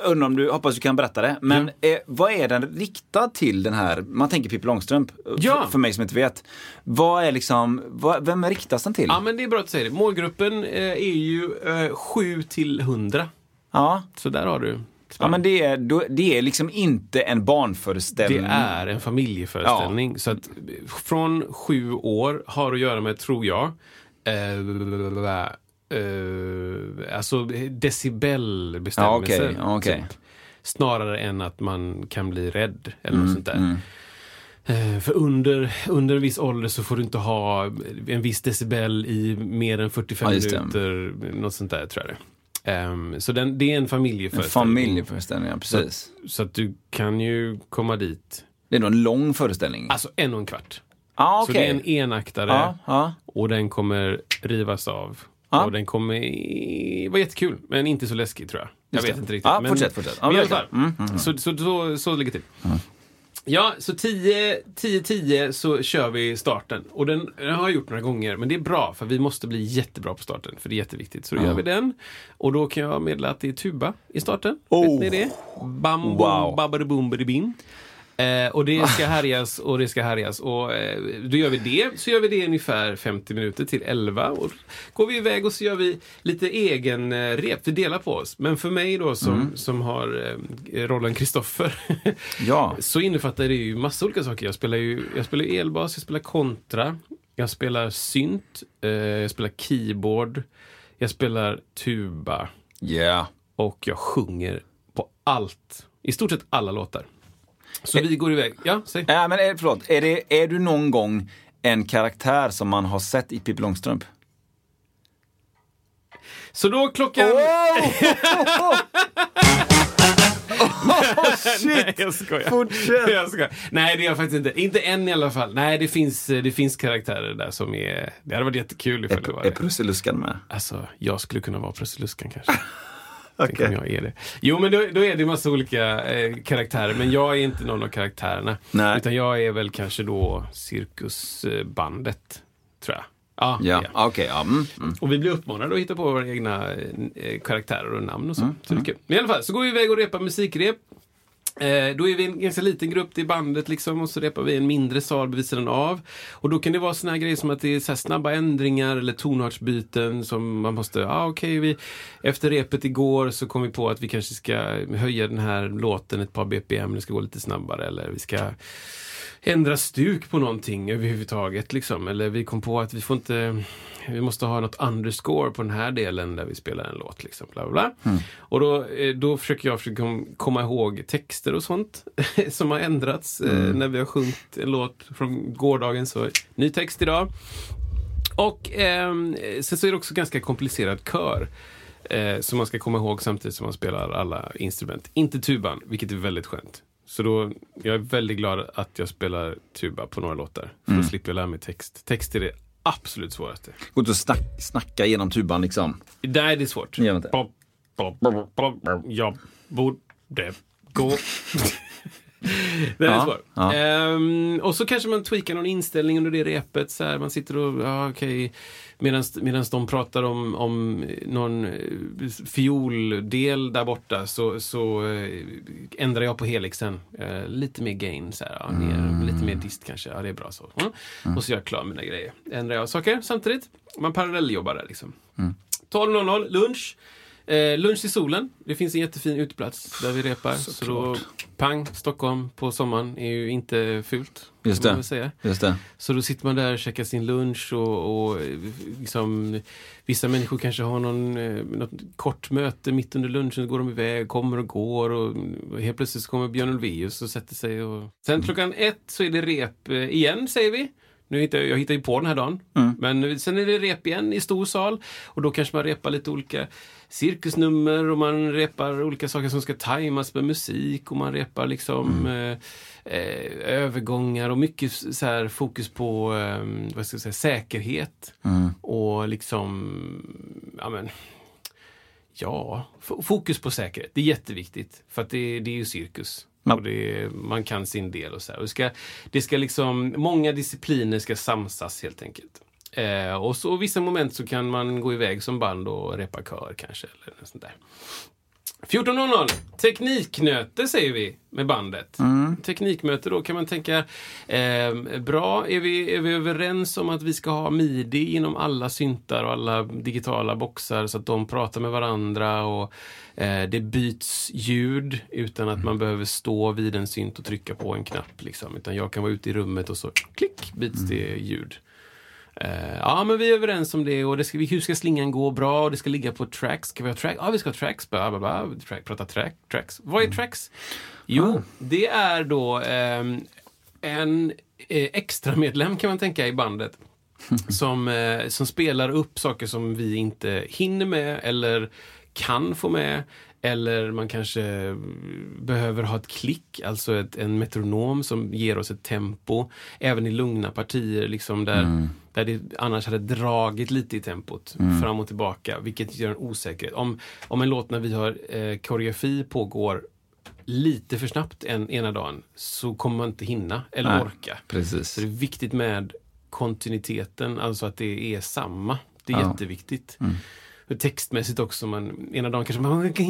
undrar om du, hoppas du kan berätta det. Men eh, vad är den riktad till den här, man tänker Pippi Långstrump, Ja. för, för mig som inte vet. Vad är liksom, vad, vem riktas den till? Ja, men det är bra att du säger det. Målgruppen eh, är ju eh, 7 till 100. Ja, Så där har du. Ja men det är, det är liksom inte en barnföreställning. Det är en familjeföreställning. Så att från sju år har att göra med, tror jag, eh, eh, alltså decibelbestämmelser. Ja, ja, okej. Typ. Snarare än att man kan bli rädd eller Mm, något sånt där. Eh, För under, under en viss ålder så får du inte ha en viss decibel i mer än 45 Ja, minuter. Något sånt där tror jag det Ehm, Så den, det är en En familjeföreställning. familjeföreställning, ja, precis. Så att du kan ju komma dit, Det är nog en lång föreställning. alltså en och en kvart. ah, Så det är en enaktare Ja, ja. och den kommer rivas av. Ja. Och den kommer i- vara jättekul, men inte så läskig tror jag. Jag Just vet det. inte riktigt. Ja, men, fortsätt, fortsätt. Ja, men alla verkligen. fall. Mm, mm, Så, så, så, så ligger det till. Ja, så 10-10 så kör vi starten. Och den, den har jag gjort några gånger, men det är bra för vi måste bli jättebra på starten. För det är jätteviktigt. Så då gör vi den. Och då kan jag meddela att det är tuba i starten. Oh. Vet ni det? Bam, Wow. wow. babbidi-boom, bidi-bim. Eh, och det ska härjas och det ska härjas. Och eh, då gör vi det. Så gör vi det ungefär 50 minuter till 11. Och går vi iväg och så gör vi lite egen eh, rep. Vi delar på oss. Men för mig då som, som har eh, rollen Kristoffer. Ja. så innefattar det ju massa olika saker. Jag spelar ju jag spelar elbas, jag spelar kontra. Jag spelar synt. Eh, jag spelar keyboard. Jag spelar tuba. Yeah. Och jag sjunger på allt. I stort sett alla låtar. Så vi går iväg. Ja, säg. Ja, men är, förlåt, är, det, är du någon gång en karaktär som man har sett i Pippi Långstrump? Så då klockan... Nej, jag skojar. Fortsätt. Jag skojar. Nej, det är jag faktiskt inte. Inte än i alla fall. Nej, det finns, det finns karaktärer där som är... Det hade varit jättekul ifall det var Är, är det. Prussiluskan med? Alltså, jag skulle kunna vara Prussiluskan kanske. Tänk om jag är det. Jo, men då, då är det massa olika eh, karaktärer. Men jag är inte någon av karaktärerna. Nej. Utan jag är väl kanske då cirkusbandet, tror jag. Ja, Ja, ja. okej. ja, mm, mm. Och vi blir uppmanade att hitta på våra egna eh, karaktärer och namn och så. Mm, så det är kul. Men i alla fall, så går vi iväg och repar musikrep. Eh, då är vi en ganska liten grupp i bandet liksom och så repar vi i en mindre sal vid sidan av. Och då kan det vara såna här grejer som att det är så här snabba ändringar eller tonartsbyten som man måste, ja ah, okej, vi efter repet igår så kom vi på att vi kanske ska höja den här låten ett par BPM, det ska gå lite snabbare eller vi ska ändra stuk på någonting överhuvudtaget. Liksom. Eller vi kom på att vi får inte vi måste ha något underscore på den här delen där vi spelar en låt. Liksom, bla, bla, bla. Och då, eh, då försöker jag försöka kom- komma ihåg texter och sånt som har ändrats eh, när vi har sjungit en låt från gårdagen. Så ny text idag. Och ehm, sen så är det också ganska komplicerad kör. Eh, som man ska komma ihåg samtidigt som man spelar alla instrument. Inte tuban, vilket är väldigt skönt. Så då, jag är väldigt glad att jag spelar tuba på några låtar. För då slipper jag lära mig text. Text är det absolut svåraste. Gå inte och snack, snacka genom tuban liksom. Nej, det är svårt. Inte. Jag borde gå. Den är Ja, svår. ja. Ehm, och så kanske man tweakar någon inställning under det repet. Så här, man sitter och, ja okej. Medan de pratar om, om någon eh, fioldel där borta så, så eh, ändrar jag på helixen. Eh, lite mer gain, så här, ja, ner, lite mer dist kanske. Ja, det är bra så. Mm. Och så gör jag klar mina grejer. Ändrar jag saker samtidigt. Man parallelljobbar där liksom. 12.00, lunch. Eh, lunch i solen. Det finns en jättefin uteplats där vi repar. Så då, pang, Stockholm på sommaren är ju inte fult. Just det. Säga. Just det. Så då sitter man där och käkar sin lunch och, och liksom, vissa människor kanske har någon, eh, något kort möte mitt under lunchen, så går de iväg, kommer och går och helt plötsligt så kommer Björn Ulvaeus och sätter sig. Och... Sen klockan ett så är det rep eh, igen, säger vi. Nu hittar jag, jag hittar ju på den här dagen. Men sen är det rep igen i stor sal och då kanske man repar lite olika cirkusnummer och man repar olika saker som ska tajmas med musik och man repar liksom eh, eh, övergångar och mycket så här fokus på eh, vad ska jag säga, säkerhet och liksom ja, men, Ja, fokus på säkerhet. Det är jätteviktigt. För att det, det är ju cirkus. Ja. Och det, man kan sin del och så här. Och det, ska, det ska liksom, många discipliner ska samsas helt enkelt. Eh, och så vissa moment så kan man gå iväg som band och repa kör kanske. Eller något sånt där. 14.00, tekniknöte säger vi med bandet. Teknikmöte då kan man tänka, eh, bra, är vi, är vi överens om att vi ska ha midi inom alla syntar och alla digitala boxar så att de pratar med varandra och eh, det byts ljud utan att man behöver stå vid en synt och trycka på en knapp. Liksom. Utan jag kan vara ute i rummet och så klick byts det ljud. Eh, ja, men vi är överens om det och det ska, hur ska slingan gå bra och det ska ligga på tracks. Ska vi ha track? Ja, vi ska ha tracks. Bla, bla, bla. Track, prata track, tracks. Vad är tracks? Jo, det är då ehm, en eh, extra medlem kan man tänka i bandet. som, eh, som spelar upp saker som vi inte hinner med eller kan få med. Eller man kanske mm, behöver ha ett klick, alltså ett, en metronom som ger oss ett tempo. Även i lugna partier liksom där, där det annars hade dragit lite i tempot fram och tillbaka, vilket gör en osäkerhet. Om, om en låt när vi har eh, koreografi pågår lite för snabbt en, ena dagen så kommer man inte hinna eller Nej, orka. Precis. Så det är viktigt med kontinuiteten, alltså att det är samma. Det är Ja. jätteviktigt. Och Textmässigt också, man, ena dagen kanske man inte,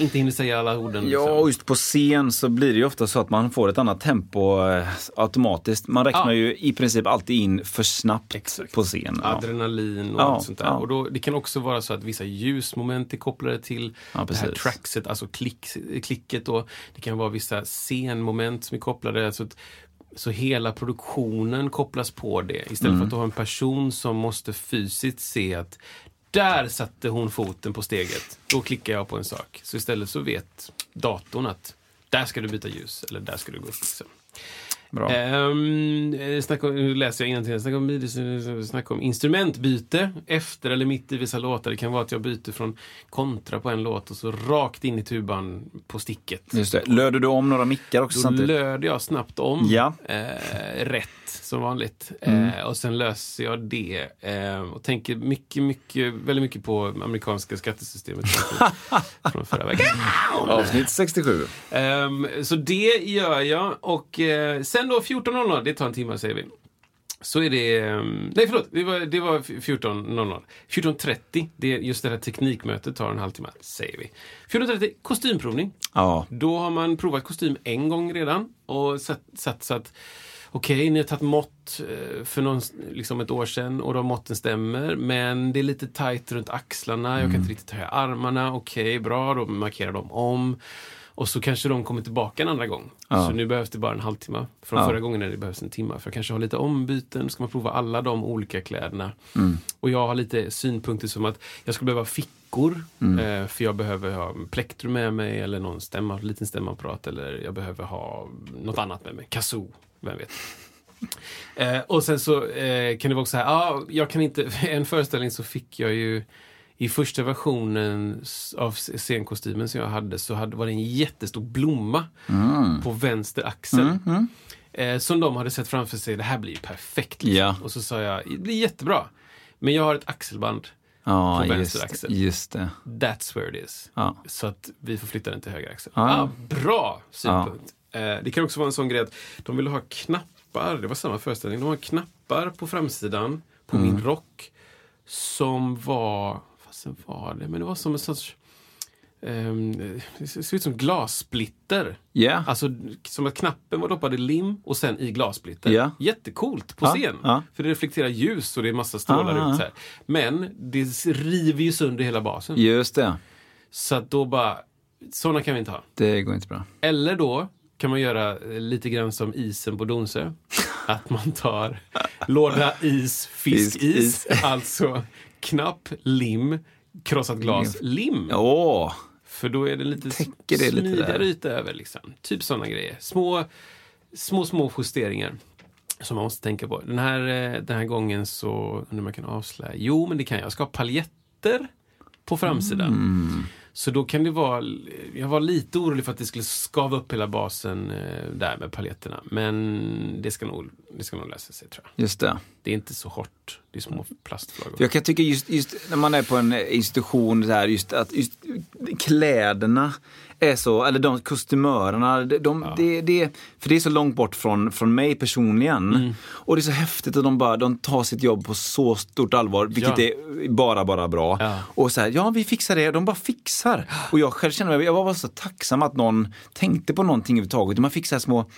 inte hinner säga alla orden. Ja, liksom. och just på scen så blir det ju ofta så att man får ett annat tempo eh, automatiskt. Man räknar Ja. ju i princip alltid in för snabbt Exakt. på scen. Adrenalin och Ja, allt sånt där. ja. Och då, det kan också vara så att vissa ljusmoment är kopplade till Ja, det här trackset, alltså klick, klicket. Då. Det kan vara vissa scenmoment som är kopplade. Alltså att, så hela produktionen kopplas på det. Istället Mm. för att du har en person som måste fysiskt se att där satte hon foten på steget. Då klickar jag på en sak. Så istället så vet datorn att där ska du byta ljus eller där ska du gå upp. Liksom. Bra. Ehm, eh, om, nu läser jag innantill. Snacka om, snacka om instrumentbyte efter eller mitt i vissa låtar. Det kan vara att jag byter från kontra på en låt och så rakt in i tuban på sticket. Just det. Löder du om några mickar också Då samtidigt? löder jag snabbt om. Ja. Eh, rätt, som vanligt. Mm. Eh, och sen löser jag det. Eh, och tänker mycket, mycket, väldigt mycket på amerikanska skattesystemet. från förra veckan. Avsnitt 67. Ehm, så det gör jag. Och eh, sen då 14.00, det tar en timme säger vi. Så är det... ehm, nej, förlåt. Det var, det var 14.00. 14.30, det är just det här teknikmötet tar en halvtimme, säger vi. 14.30, kostymprovning. Ja. Då har man provat kostym en gång redan och satt, Okej, ni har tagit mått eh, för någon, liksom ett år sedan och de måtten stämmer. Men det är lite tajt runt axlarna. Jag kan inte riktigt höja armarna. Okej, bra. Då markerar de om. Och så kanske de kommer tillbaka en andra gång. Ja. Så nu behövs det bara en halvtimme. Från Ja. förra gången när det behövs en timme. För jag kanske har lite ombyten. Ska man prova alla de olika kläderna. Och jag har lite synpunkter som att jag skulle behöva fickor. Eh, för jag behöver ha plektrum med mig eller någon stämma, liten stämapparat. Eller jag behöver ha något annat med mig. Kazoo, vem vet. Eh, och sen så eh, kan det vara också så här, ah, jag kan inte, en föreställning så fick jag ju i första versionen av scenkostymen som jag hade så hade, var det en jättestor blomma på vänster axel. Eh, som de hade sett framför sig, det här blir ju perfekt. Liksom. Ja. Och så sa jag, det blir jättebra. Men jag har ett axelband. Ja, På vänster just, axel. just det. That's where it is. Ja. Så att vi får flytta den till höger axel. Ah, bra synpunkt. Eh, det kan också vara en sån grej att de vill ha knappar, det var samma föreställning, de har knappar på framsidan på Mm. min rock som var, vad var det, men det var som en sorts ehm, det ser ut som glassplitter. Ja. Alltså som att knappen var doppad i lim och sen i glassplitter. Ja. Jättecoolt på scen. ja. För det reflekterar ljus och det är massa strålar Ah, ut. Så här. Men det river ju sönder hela basen. Just det. Så att då bara, sådana kan vi inte ha. Det går inte bra. Eller då kan man göra eh, lite grann som isen på Donsö. Att man tar låda is, fiskis, Fiskis. alltså knapp, lim, krossat glas, lim. Åh! För då är det lite Täcker det smidigare yta över. Liksom. Typ sådana grejer. Små, små, små justeringar som man måste tänka på. Den här, eh, den här gången så, om jag kan avslöja. Jo, men det kan jag. Jag ska ha paljetter på framsidan. Mm. Så då kan det vara, jag var lite orolig för att det skulle skava upp hela basen eh, där med paljetterna. Men det ska nog, det ska nog lösa sig tror jag. Just det. Det är inte så hårt. Det är små plastflagor. Jag kan tycka just, just när man är på en institution, så här, just att just kläderna är så, eller de kostymörerna, de, de, det, det, för det är så långt bort från, från mig personligen. Mm. Och det är så häftigt att de bara de tar sitt jobb på så stort allvar, vilket Ja. är bara, bara bra. Ja. Och så här, ja vi fixar det, de bara fixar. Och jag själv känner mig, jag var så tacksam att någon tänkte på någonting överhuvudtaget. Man fick så små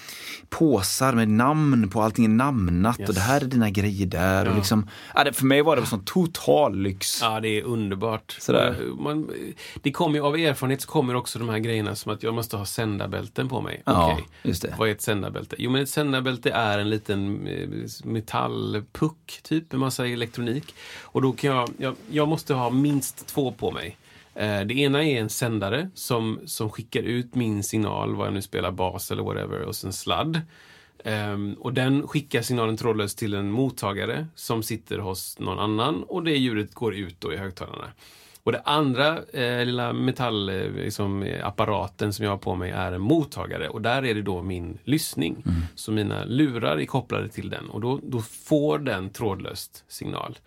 påsar med namn på, allting är namnat och det här är dina grejer där. Och liksom, ja, det, för mig var det en sån total lyx. Ja, det är underbart. Sådär. Man, det kommer ju av erfarenhet så kommer också de här grejerna som att jag måste ha sändarbälten på mig. Ja, Okej, just det. Vad är ett sändarbälte? Jo, men ett sändarbälte är en liten eh, metallpuck, typ, med massa elektronik. Och då kan jag, jag, jag måste ha minst två på mig. Eh, Det ena är en sändare som, som skickar ut min signal, vad jag nu spelar bas eller whatever, och sen sladd. Ehm, och den skickar signalen trådlöst till en mottagare som sitter hos någon annan och det ljudet går ut då i högtalarna. Och det andra eh, lilla metallapparaten liksom, eh, apparaten som jag har på mig är en mottagare och där är det då min lyssning. Så mina lurar är kopplade till den och då, då får den trådlöst signal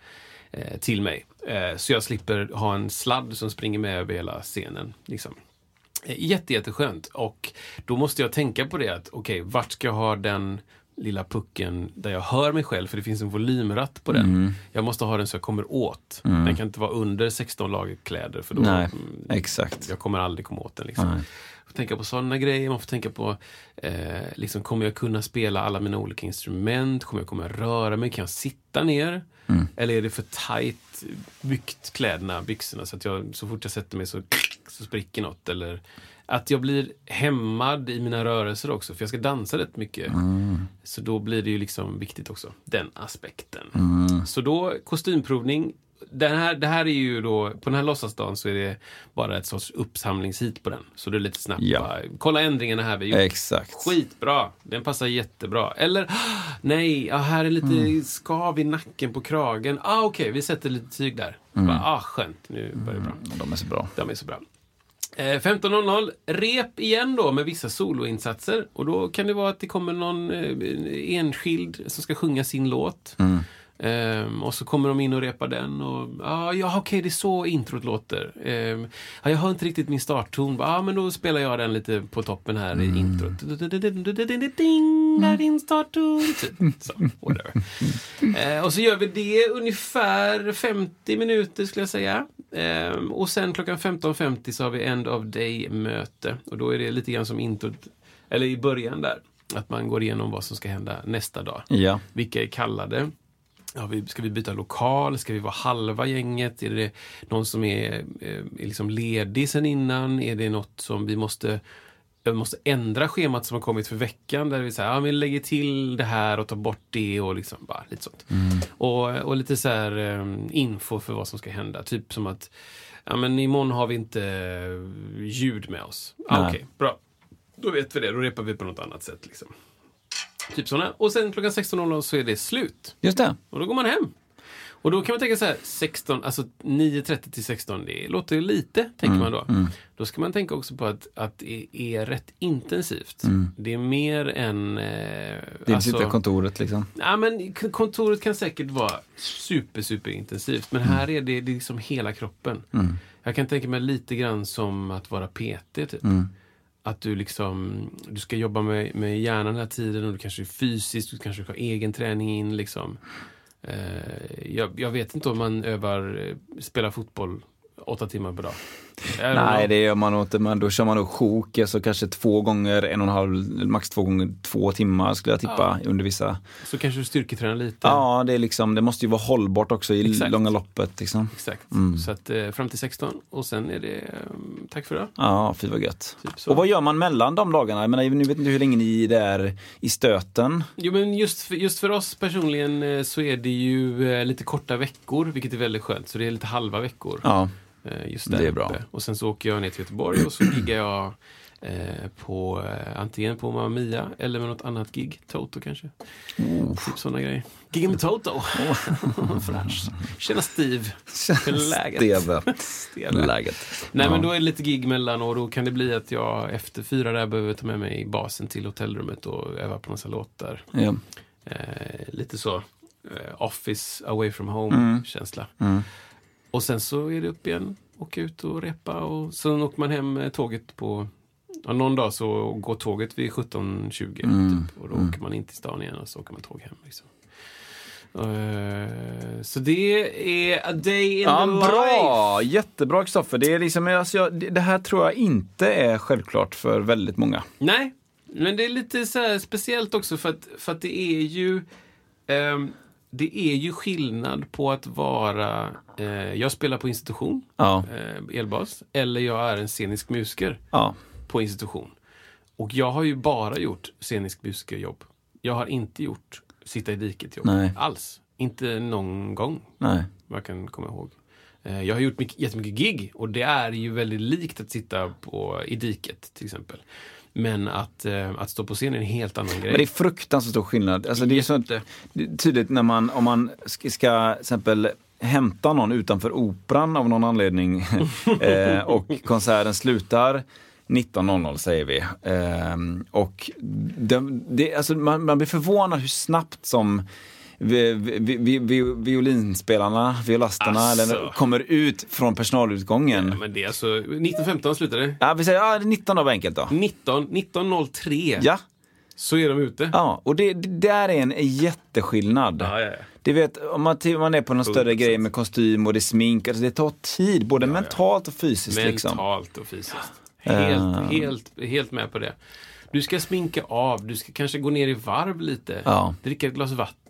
eh, till mig. Eh, så jag slipper ha en sladd som springer med över hela scenen. Liksom. Eh, Jätte, jätteskönt. Och då måste jag tänka på det att okej, vart ska jag ha den lilla pucken där jag hör mig själv, för det finns en volymratt på den. Mm. Jag måste ha den så jag kommer åt. Den kan inte vara under 16 lager kläder för då Nej, mm, exakt. jag kommer aldrig komma åt den. Liksom. Nej. Man får tänka på sådana grejer, man får tänka på eh, liksom, kommer jag kunna spela alla mina olika instrument? Kommer jag kunna röra mig? Kan jag sitta ner? Mm. Eller är det för tajt byggt kläderna, byxorna, så att jag, så fort jag sätter mig så, så spricker något? Eller att jag blir hämmad i mina rörelser också, för jag ska dansa rätt mycket. Mm. Så då blir det ju liksom viktigt också, den aspekten. Mm. Så då, kostymprovning. Den här, det här är ju då, på den här låtsasdagen så är det bara ett sorts uppsamlingshit på den. Så det är lite snabbt Ja. bara, kolla ändringarna här vi gjort. Exakt. Skitbra, den passar jättebra. Eller, nej, ja, här är lite Mm. skav i nacken på kragen. Ah, Okej, vi sätter lite tyg där. Mm. Bara, ah, skönt, nu börjar det bra. De är så bra. De är så bra. Eh, 15.00, rep igen då med vissa soloinsatser. Och då kan det vara att det kommer någon eh, enskild som ska sjunga sin låt. Mm. Ehm, och så kommer de in och repar den. Och, ah, ja, okej, det är så introt låter. Ehm, ja, jag hör inte riktigt min startton. Ja, ah, men då spelar jag den lite på toppen här i introt. Ding, där är din startton. Typ. Så, whatever. Eh, och så gör vi det ungefär 50 minuter skulle jag säga. Ehm, och sen klockan 15.50 så har vi End of Day-möte. Och då är det lite grann som introt, eller i början där. Att man går igenom vad som ska hända nästa dag. Ja. Vilka är kallade? Ja, vi, ska vi byta lokal? Ska vi vara halva gänget? Är det någon som är, eh, är liksom ledig sen innan? Är det något som vi måste vi måste ändra schemat som har kommit för veckan. Där vi säger, ja, vi lägger till det här och tar bort det och liksom bara lite sånt. Och, och lite så här eh, info för vad som ska hända. Typ som att, ja men imorgon har vi inte eh, ljud med oss. Ah. Okej, bra. Då vet vi det, då repar vi på något annat sätt. Liksom. Typ sådana. Och sen klockan 16.00 så är det slut. Just det. Och då går man hem. Och då kan man tänka så här, 16, alltså 9.30 till 16, det låter lite, tänker man då. Då ska man tänka också på att, att det är rätt intensivt. Det är mer än... Eh, Det är alltså, kontoret liksom. Ja, men kontoret kan säkert vara super, super intensivt. Men här är det, det är liksom hela kroppen. Jag kan tänka mig lite grann som att vara PT. Typ att du liksom, du ska jobba med, med hjärnan den här tiden och du kanske är fysiskt, du kanske har egen träning in liksom. Eh, jag, jag vet inte om man övar, eh, spelar fotboll åtta timmar per dag. Nej, det gör man nog inte. Men då kör man nog sjok, alltså kanske två gånger en och en halv, max två gånger två timmar skulle jag tippa under vissa. Så kanske du styrketränar lite. Ja, det är liksom, det måste ju vara hållbart också i Exakt. långa loppet liksom. Exakt. Mm. Så att eh, fram till 16 och sen är det, eh, tack för det. Ja, fy vad gött. Typ. Och vad gör man mellan de dagarna? Jag menar, nu vet inte hur länge ni är där i stöten. Jo men just för, just för oss personligen eh, så är det ju lite korta veckor, vilket är väldigt skönt. Så det är lite halva veckor. Ja, eh, Just det där är bra. uppe. Och sen så åker jag ner till Göteborg och så giggar jag eh, på eh, antingen på Mamma Mia eller med något annat gig. Toto kanske. Typ sådana grejer. Gigga med Toto. Fräsch. Tjena Steve. Är läget? Steve. Läget. Nej Ja. men då är det lite gig mellan och då kan det bli att jag efter fyra där behöver ta med mig basen till hotellrummet och öva på massa låtar. Ja. Eh, lite så eh, office away from home Mm. känsla. Mm. Och sen så är det upp igen, åka ut och repa och sen åker man hem med tåget på Ja, någon dag så går tåget vid 17.20 Mm. typ, och då åker man in till stan igen och så åker man tåg hem. Liksom. Eh, så det är a day in Ja, the life. bra! Jättebra Kristoffer. Det, är liksom, alltså, jag, det här tror jag inte är självklart för väldigt många. Nej, men det är lite så speciellt också för att, för att det är ju ehm, det är ju skillnad på att vara, eh, jag spelar på institution, Ja, eh, elbas, eller jag är en scenisk musiker ja. på institution. Och jag har ju bara gjort scenisk musikerjobb. Jag har inte gjort sitta i diket jobb Nej. alls. Inte någon gång, Nej. vad jag kan komma ihåg. Eh, Jag har gjort mycket, jättemycket gig och det är ju väldigt likt att sitta på, i diket till exempel. Men att, eh, att stå på scen är en helt annan grej. Men det är fruktansvärt stor skillnad. Alltså, det är så tydligt när man, om man ska, ska till exempel hämta någon utanför operan av någon anledning eh, och konserten slutar 19.00 säger vi. Eh, och det, det, alltså man, man blir förvånad hur snabbt som vi, vi, vi, vi, violinspelarna, violasterna Alltså. eller, kommer ut från personalutgången. Ja, men det är alltså 1915 slutade det. Ja, vi säger ja, 19 då enkelt då. 19, 1903 Ja, så är de ute. ja och det, det där är en jätteskillnad. Ja, ja, ja. Det vet, om man, man är på någon större 100%. grej med kostym och det är smink, alltså det tar tid, både mentalt och fysiskt. Liksom. Mentalt och fysiskt. Helt, Eh. helt, helt med på det. Du ska sminka av, du ska kanske gå ner i varv lite. Dricka ett glas vatten,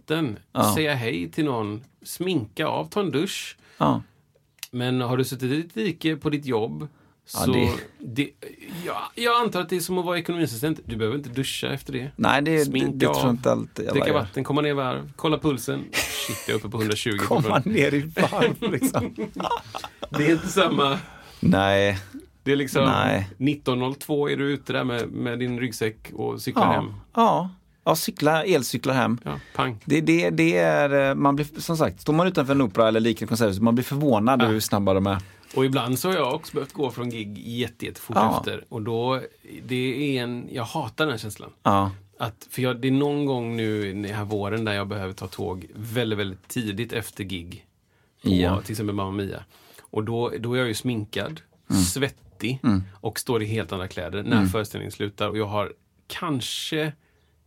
Ja. säga hej till någon, sminka av, ta en dusch. Ja. Men har du suttit i ditt dike på ditt jobb så... det- det, ja, jag antar att det är som att vara ekonomiassistent. Du behöver inte duscha efter det. Nej, det, det, Sminka det tror jag av, inte alltid alla Dricka gör. vatten, komma ner i varv, kolla pulsen. Shit, jag är uppe på 120. Komma ner i varv liksom. Det är inte samma... Nej, Det är liksom Nej. 19.02 är du ute där med, med din ryggsäck och cyklar ja. hem. ja. Ja, cykla, elcyklar hem. Ja, pang. Det, det, det är, eh, man blir, som sagt, står man utanför en opera eller liknande konsert, man blir förvånad Ja. hur snabba de är. Och ibland så har jag också behövt gå från gig jätte, jättefort Ja. efter. Och då, det är en, jag hatar den här känslan. Ja, Att, för jag, det är någon gång nu den här våren där jag behöver ta tåg väldigt, väldigt tidigt efter gig. På, Ja. Till exempel Mamma Mia. Och då, då är jag ju sminkad, Mm. svettig och står i helt andra kläder när föreställningen slutar. Och jag har kanske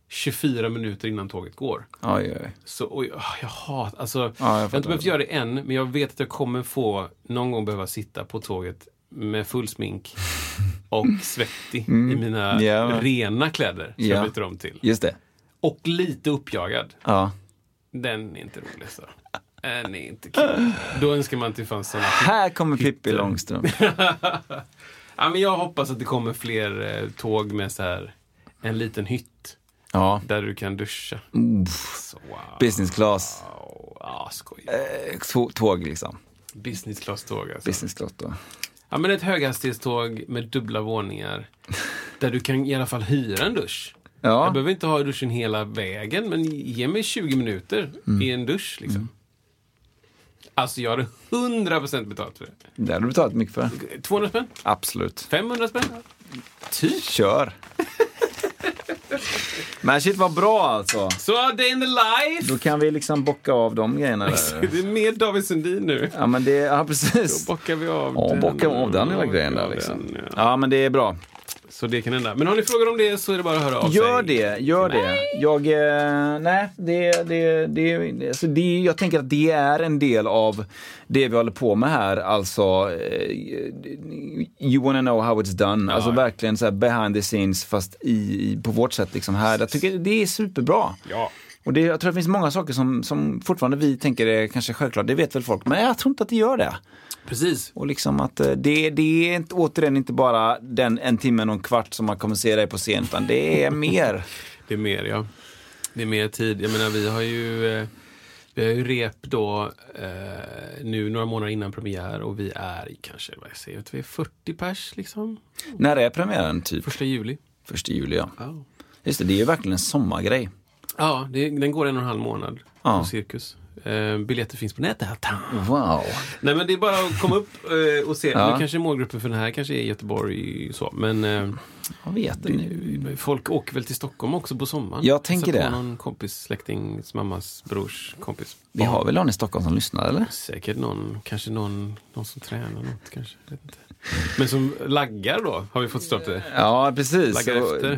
24 minuter innan tåget går. oj, oj. Så, och jag, jag hatar, alltså, jag, jag har inte behövt göra det än, men jag vet att jag kommer få någon gång behöva sitta på tåget med full smink och svettig i mina Mm. Ja. rena kläder som Ja. jag byter om till. Just det. Och lite uppjagad. Ja. Den är inte rolig så. Den är inte kul. Då önskar man till fanns såna Här kommer Pippi. Långstrump. ja, men Jag hoppas att det kommer fler eh, tåg med så här en liten hytt Ja. där du kan duscha. Så, wow. Business class. Ja, skoj. Eh, tå- Tåg liksom. Business class-tåg alltså. Business class då. Ja, men ett höghastighetståg med dubbla våningar. Där du kan i alla fall hyra en dusch. Jag Ja, behöver inte ha duschen hela vägen, men ge mig 20 minuter Mm. i en dusch. Liksom. Alltså, jag hade 100% betalt för det. det har du betalat mycket för. 200 spänn? Absolut. 500 spänn? Typ. Kör. Men shit vad bra alltså. Så, day in the life! Då kan vi liksom bocka av de grejerna där. Det är mer David Sundin nu. Ja men det, ja Då precis. bockar vi av Ja, den. bocka av den lilla grejen där Ja, liksom. den, ja. Ja men det är bra. Så det kan hända. Men har ni frågor om det så är det bara att höra av Gör sig. det, gör det. Jag, eh, nej, det, det, det, alltså det, jag tänker att det är en del av det vi håller på med här. Alltså, eh, you wanna know how it's done. Alltså verkligen så här behind the scenes fast i, på vårt sätt liksom här. Jag tycker det är superbra. Ja. Och det, jag tror det finns många saker som, som fortfarande vi tänker är kanske självklart, det vet väl folk, men jag tror inte att det gör det. Precis. Och liksom att eh, det, det är inte, återigen inte bara den en timme och en kvart som man kommer se dig på scen, utan det är mer. Det är mer, ja. Det är mer tid. Jag menar, vi har ju, eh, vi har ju rep då eh, nu några månader innan premiär och vi är kanske, vad jag säger, vi är 40 pers liksom. När är premiären? Typ Första juli. första juli, ja. Ja, Just det, det är ju verkligen en sommargrej. Ja det, den går en och en halv månad Ja. på Cirkus. Eh, biljetter finns på nätet. Wow. Nej men det är bara att komma upp eh, och se. Ja. Nu kanske målgruppen för den här kanske är Göteborg så. Men eh, Jag vet det folk åker väl till Stockholm också på sommaren. Jag tänker det. någon kompis, släktings, mammas, brors kompis. Vi har väl någon i Stockholm som lyssnar, eller? Säkert någon, kanske någon, någon som tränar något kanske. Vet inte. Men som laggar då, har vi fått stått det. Ja, precis.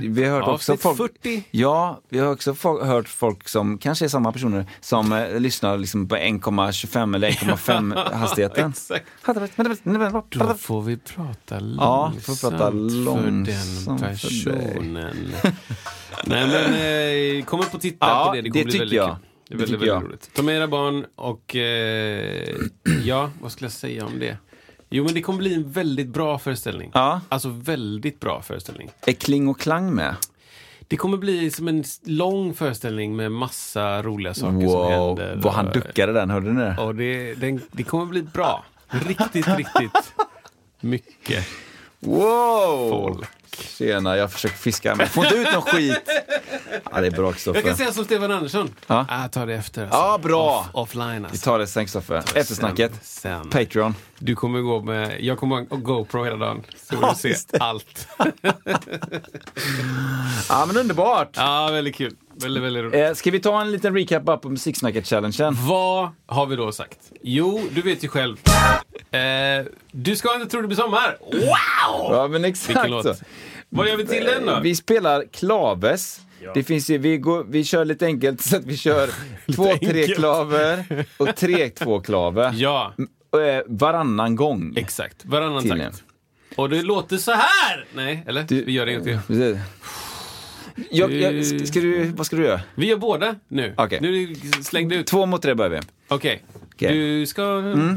Vi har hört också folk... 40. Ja, vi har också fo- hört folk som kanske är samma personer som eh, lyssnar liksom på 1,25 eller 1,5 hastigheten. Exakt. Då får vi prata långsamt, Ja, får prata för den långsamt för dig. personen. Nej men eh, kom upp och titta Ja, på det, det kommer det bli tycker väldigt jag. kul. Det är väldigt, väldigt roligt. Ta med era barn och eh, ja, vad skulle jag säga om det? Jo men det kommer bli en väldigt bra föreställning. Ja. Alltså väldigt bra föreställning. Är Kling och Klang med? Det kommer bli som en lång föreställning med massa roliga saker som Wow, händer. vad han duckade den, hörde ni det? Och det, den, det kommer bli bra. Riktigt, riktigt mycket Wow! folk. Tjena, jag försöker fiska men får inte ut någon skit. Ja, det är bra Jag kan Kristoffer. säga som Stefan Andersson. Ja. Ah, ta det efter. Alltså. Ja, bra. Off, offline Vi alltså. tar det sen Kristoffer. Eftersnacket. Sen, sen. Patreon. Du kommer gå med, jag kommer ha GoPro hela dagen. Så Ja, du se just det. allt. Ja men underbart! Ja, väldigt kul. Väldigt, väldigt roligt. Eh, ska vi ta en liten recap på Musiksnacket-challengen? Vad har vi då sagt? Jo, du vet ju själv. Eh, du ska inte tro det blir sommar. Wow! Ja men exakt så. Vad gör vi till den då? Vi spelar klaves. Det finns ju, vi, går, vi kör lite enkelt så att vi kör två tre enkelt. klaver och tre två klaver. Ja, Eh, varannan gång. exakt. Varannan takt. Och det låter så här! Nej, eller? Du- vi gör det inte. Precis. Jag, jag, ska du, vad ska du göra? Vi gör båda nu. Okej. Nu släng det ut. Två mot tre börjar vi. Okej. Okej. Mm. Du ska... Eh, så-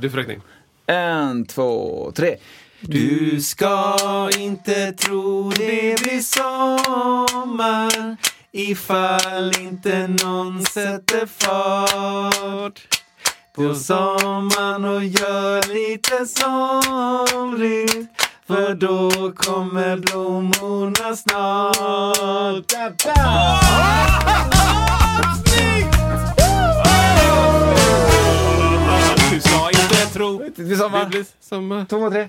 Du får räkning. En, två, tre. Du ska inte tro det blir sommar ifall inte någon sätter fart på sommaren och gör lite somrigt för då kommer blommorna snart. Da, da. Du ska inte tro Det blir sommar. det blir sommar. Två mot tre.